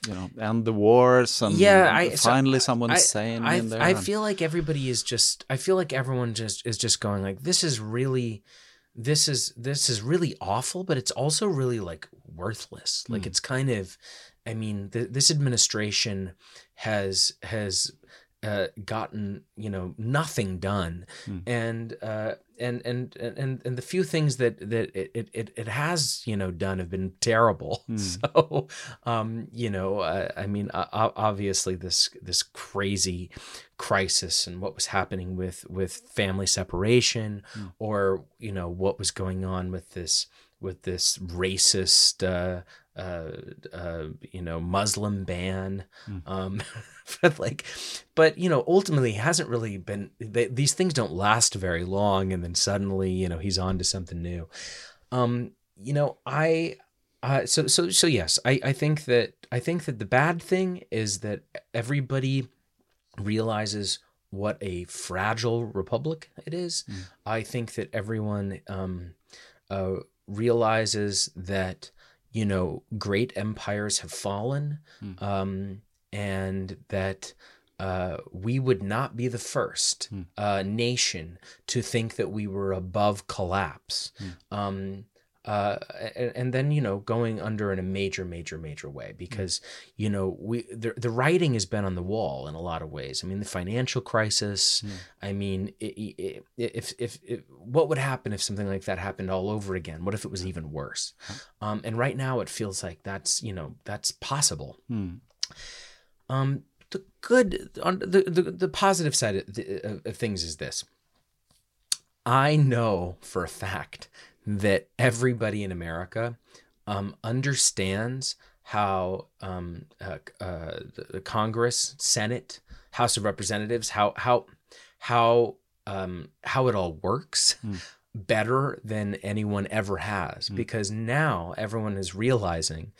you know, end the wars and yeah, I so finally someone's I, sane I, in there. I and- feel like everybody is just. I feel like everyone just is just going like, this is really, this is this is really awful, but it's also really like worthless. Like hmm. it's kind of, I mean, th- this administration has has uh, gotten you know nothing done, and uh, and and and and the few things that that it it, it has you know done have been terrible. (laughs) So um, you know uh, I mean uh, obviously this this crazy crisis and what was happening with with family separation, or you know what was going on with this with this racist. Uh, uh, uh, you know, Muslim ban, um, (laughs) but like, but you know, ultimately, he hasn't really been. They, these things don't last very long, and then suddenly, you know, he's on to something new. Um, you know, I, uh, so so so yes, I I think that I think that the bad thing is that everybody realizes what a fragile republic it is. I think that everyone um, uh, realizes that you know great empires have fallen, um, and that uh, we would not be the first uh, nation to think that we were above collapse. Um, uh, and, and then you know going under in a major, major, major way because you know we the, the writing has been on the wall in a lot of ways. I mean the financial crisis. I mean i i if, if if what would happen if something like that happened all over again? What if it was even worse? Um, and right now it feels like that's you know that's possible. Um, the good on the, the the positive side of, the, of things is this. I know for a fact that everybody in America um, understands how um, uh, uh, the, the Congress, Senate, House of Representatives, how how how um, how it all works better than anyone ever has, because now everyone is realizing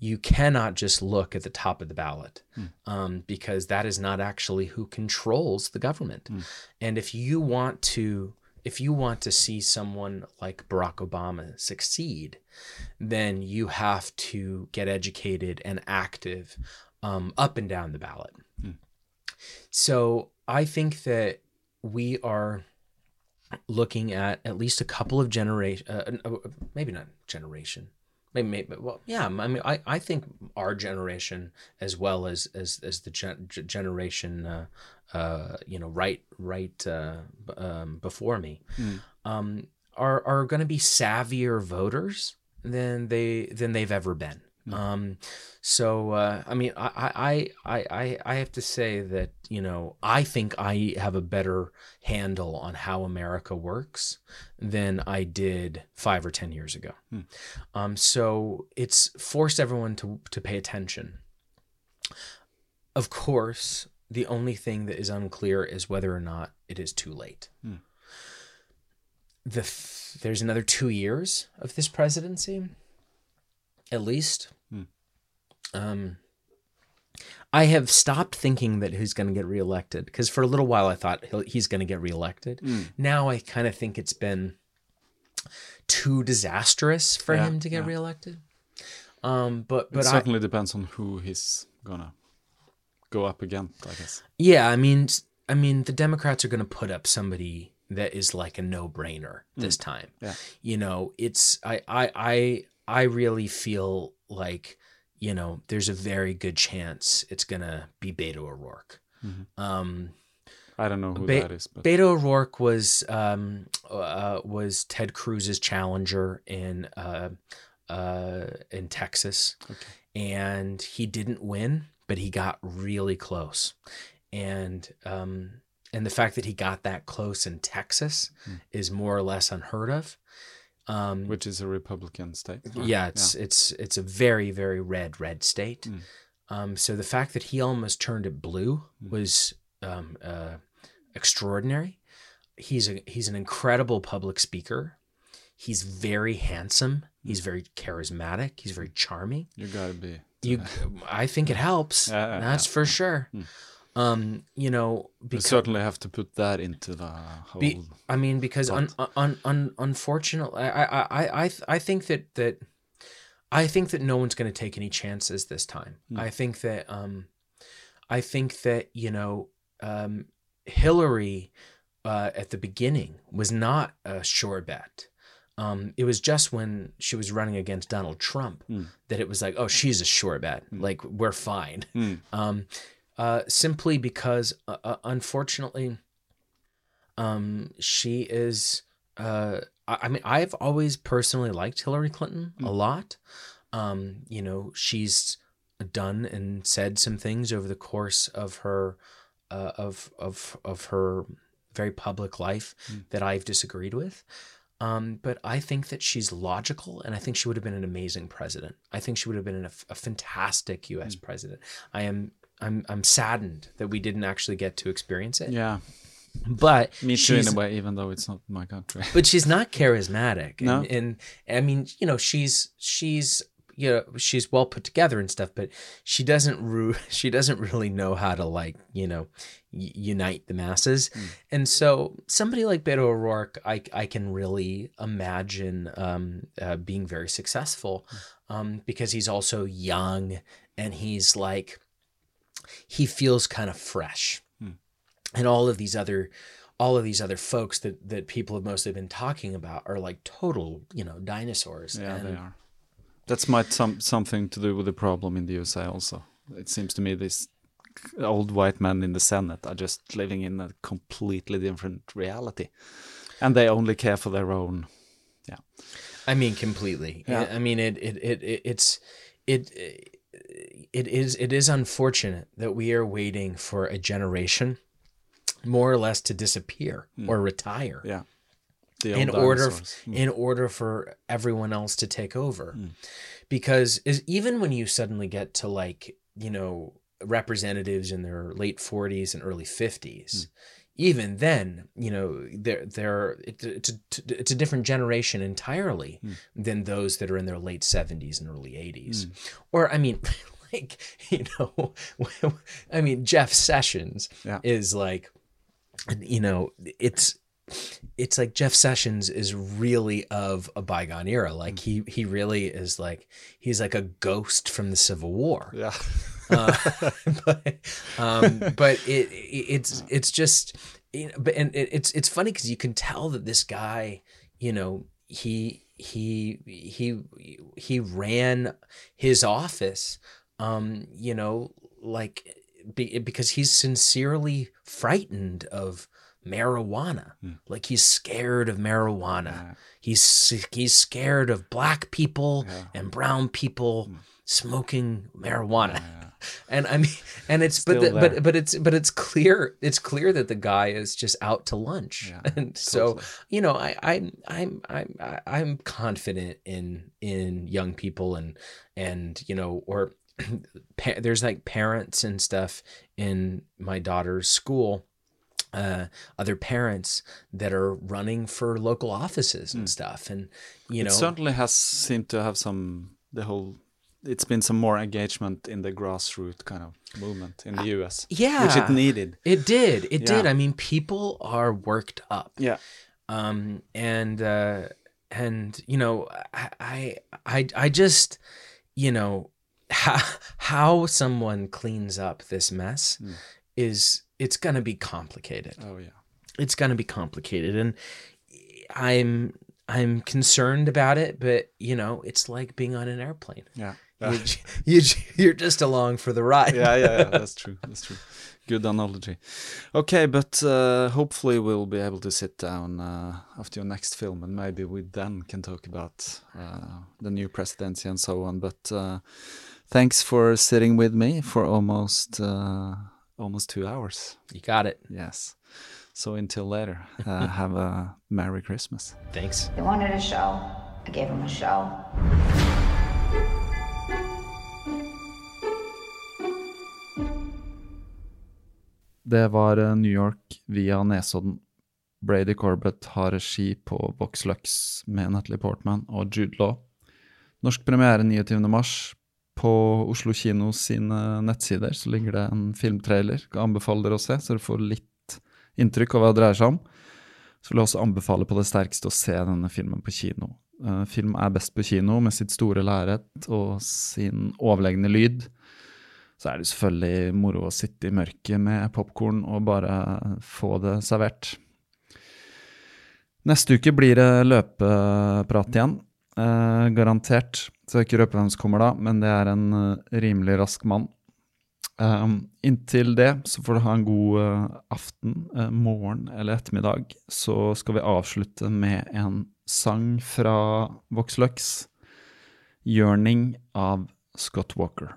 you cannot just look at the top of the ballot um, because that is not actually who controls the government. And if you want to, if you want to see someone like Barack Obama succeed, then you have to get educated and active um, up and down the ballot. So I think that we are looking at at least a couple of generation, uh, uh, maybe not generation, maybe, maybe well, yeah. I mean, I, I think our generation as well as as as the gen- generation, uh, uh, you know, right right uh, um, before me, um, are are going to be savvier voters than they than they've ever been. Um, so uh, I mean, I, I I I have to say that you know I think I have a better handle on how America works than I did five or ten years ago. Um, so it's forced everyone to to pay attention. Of course, the only thing that is unclear is whether or not it is too late. The th- there's another two years of this presidency, at least. Um, I have stopped thinking that he's going to get reelected because for a little while I thought he'll, he's going to get reelected. Now I kind of think it's been too disastrous for Yeah, him to get yeah. reelected. Um, but It but I, certainly depends on who he's gonna go up again, I guess. Yeah, I mean, I mean, the Democrats are going to put up somebody that is like a no-brainer this time. Yeah. You know, it's I I I I really feel like you know there's a very good chance it's gonna be Beto O'Rourke. Um, I don't know who Be- that is, but Beto O'Rourke was um, uh, was Ted Cruz's challenger in uh, uh, in Texas, and he didn't win, but he got really close, and um, and the fact that he got that close in Texas is more or less unheard of. Um, which is a Republican state. yeah, it's it's it's a very very red red state. Mm. Um, so the fact that he almost turned it blue Mm. was um, uh, extraordinary. He's a he's an incredible public speaker. He's very handsome. He's very charismatic. He's very charming. you gotta be. You, I think it helps. Yeah, That's for sure. Um, you know, because certainly have to put that into the whole. be, I mean, because un, un, un, unfortunately, I, I, I, I, I think that that I think that no one's going to take any chances this time. I think that um, I think that you know, um, Hillary uh, at the beginning was not a sure bet. Um, it was just when she was running against Donald Trump that it was like, oh, she's a sure bet. Like we're fine. Um, uh, simply because, uh, uh, unfortunately, um, she is. Uh, I, I mean, I've always personally liked Hillary Clinton a lot. Um, you know, she's done and said some things over the course of her, uh, of of of her very public life that I've disagreed with. Um, but I think that she's logical, and I think she would have been an amazing president. I think she would have been a, a fantastic U.S. president. I am, I'm, I'm saddened that we didn't actually get to experience it. Yeah, But me too in a way, even though it's not my country. but she's not (laughs) charismatic. No. And, and I mean, you know, she's she's you know she's well put together and stuff, but she doesn't ru- (laughs) she doesn't really know how to like you know unite the masses. And so somebody like Beto O'Rourke, I I can really imagine um, uh, being very successful um, because he's also young and he's like he feels kind of fresh and all of these other all of these other folks that that people have mostly been talking about are like total you know dinosaurs Yeah, they are. That's might some something to do with the problem in the USA also. It seems to me these old white men in the Senate are just living in a completely different reality, and they only care for their own. Yeah, I mean, completely. Yeah. I mean, it, it, it, it it's, it, it is, it is unfortunate that we are waiting for a generation, more or less, to disappear or retire yeah. In order. Mm. in order for everyone else to take over, because is even when you suddenly get to like you know representatives in their late forties and early fifties. Hmm. Even then, you know, they're they're it, it's a it's a different generation entirely hmm. than those that are in their late seventies and early eighties, hmm. or I mean, (laughs) like you know, (laughs) I mean Jeff Sessions Yeah. is like, you know, it's it's like Jeff Sessions is really of a bygone era. Like he he really is like he's like a ghost from the Civil War. Yeah. (laughs) Uh, (laughs) but um, but it, it it's it's just you know, but and it, it's it's funny because you can tell that this guy, you know, he he he he ran his office, um, you know, like be, because he's sincerely frightened of marijuana. Like he's scared of marijuana. He's he's scared of black people and brown people smoking marijuana. (laughs) And i mean and it's but the, but but it's but it's clear it's clear that the guy is just out to lunch. Yeah, (laughs) and so totally. you know i i'm i'm i'm I- i'm confident in in young people and and you know or (clears throat) pa- there's like parents and stuff in my daughter's school uh, other parents that are running for local offices and stuff. And you know it certainly has seemed to have some the whole. It's been some more engagement in the grassroots kind of movement in the U.S. Yeah. which yeah it needed. it did it did i mean people are worked up Yeah. um and uh and you know i i i, I just you know (laughs) how how someone cleans up this mess is it's gonna be complicated Oh yeah. it's gonna be complicated and i'm i'm concerned about it but you know it's like being on an airplane Yeah. You, (laughs) you, you're just along for the ride yeah, yeah, yeah, that's (laughs) true. That's true. Good analogy. Okay, but uh, hopefully we'll be able to sit down uh, after your next film, and maybe we then can talk about uh, the new presidency and so on. But uh, thanks for sitting with me for almost uh, almost two hours. you got it Yes. So until later, uh, (laughs) have a Merry Christmas. thanks They wanted a show. I gave them a show. Det var eh, New York via Nesodden. Brady Corbett har regi på Vox Lux med Natalie Portman og Jude Law. Norsk premiere 29. mars. På Oslo kino sine nettsider så ligger det en filmtrailer. Jeg anbefaler dere å se, så dere får litt inntrykk av hva det dreier seg om. Så vil jeg også anbefale på det sterkeste å se denne filmen på kino. Eh, film er best på kino med sitt store lerret og sin overlegne lyd. Så er det selvfølgelig moro å sitte i mørket med popkorn og bare få det servert. Neste uke blir det løpeprat igjen, eh, garantert. Så jeg ikke røpe hvem som kommer da, men det er en eh, rimelig rask mann. Eh, inntil det så får du ha en god eh, aften, uh, morgen eller ettermiddag. Så skal vi avslutte med en sang fra Vox Lux, 'Yearning' av Scott Walker.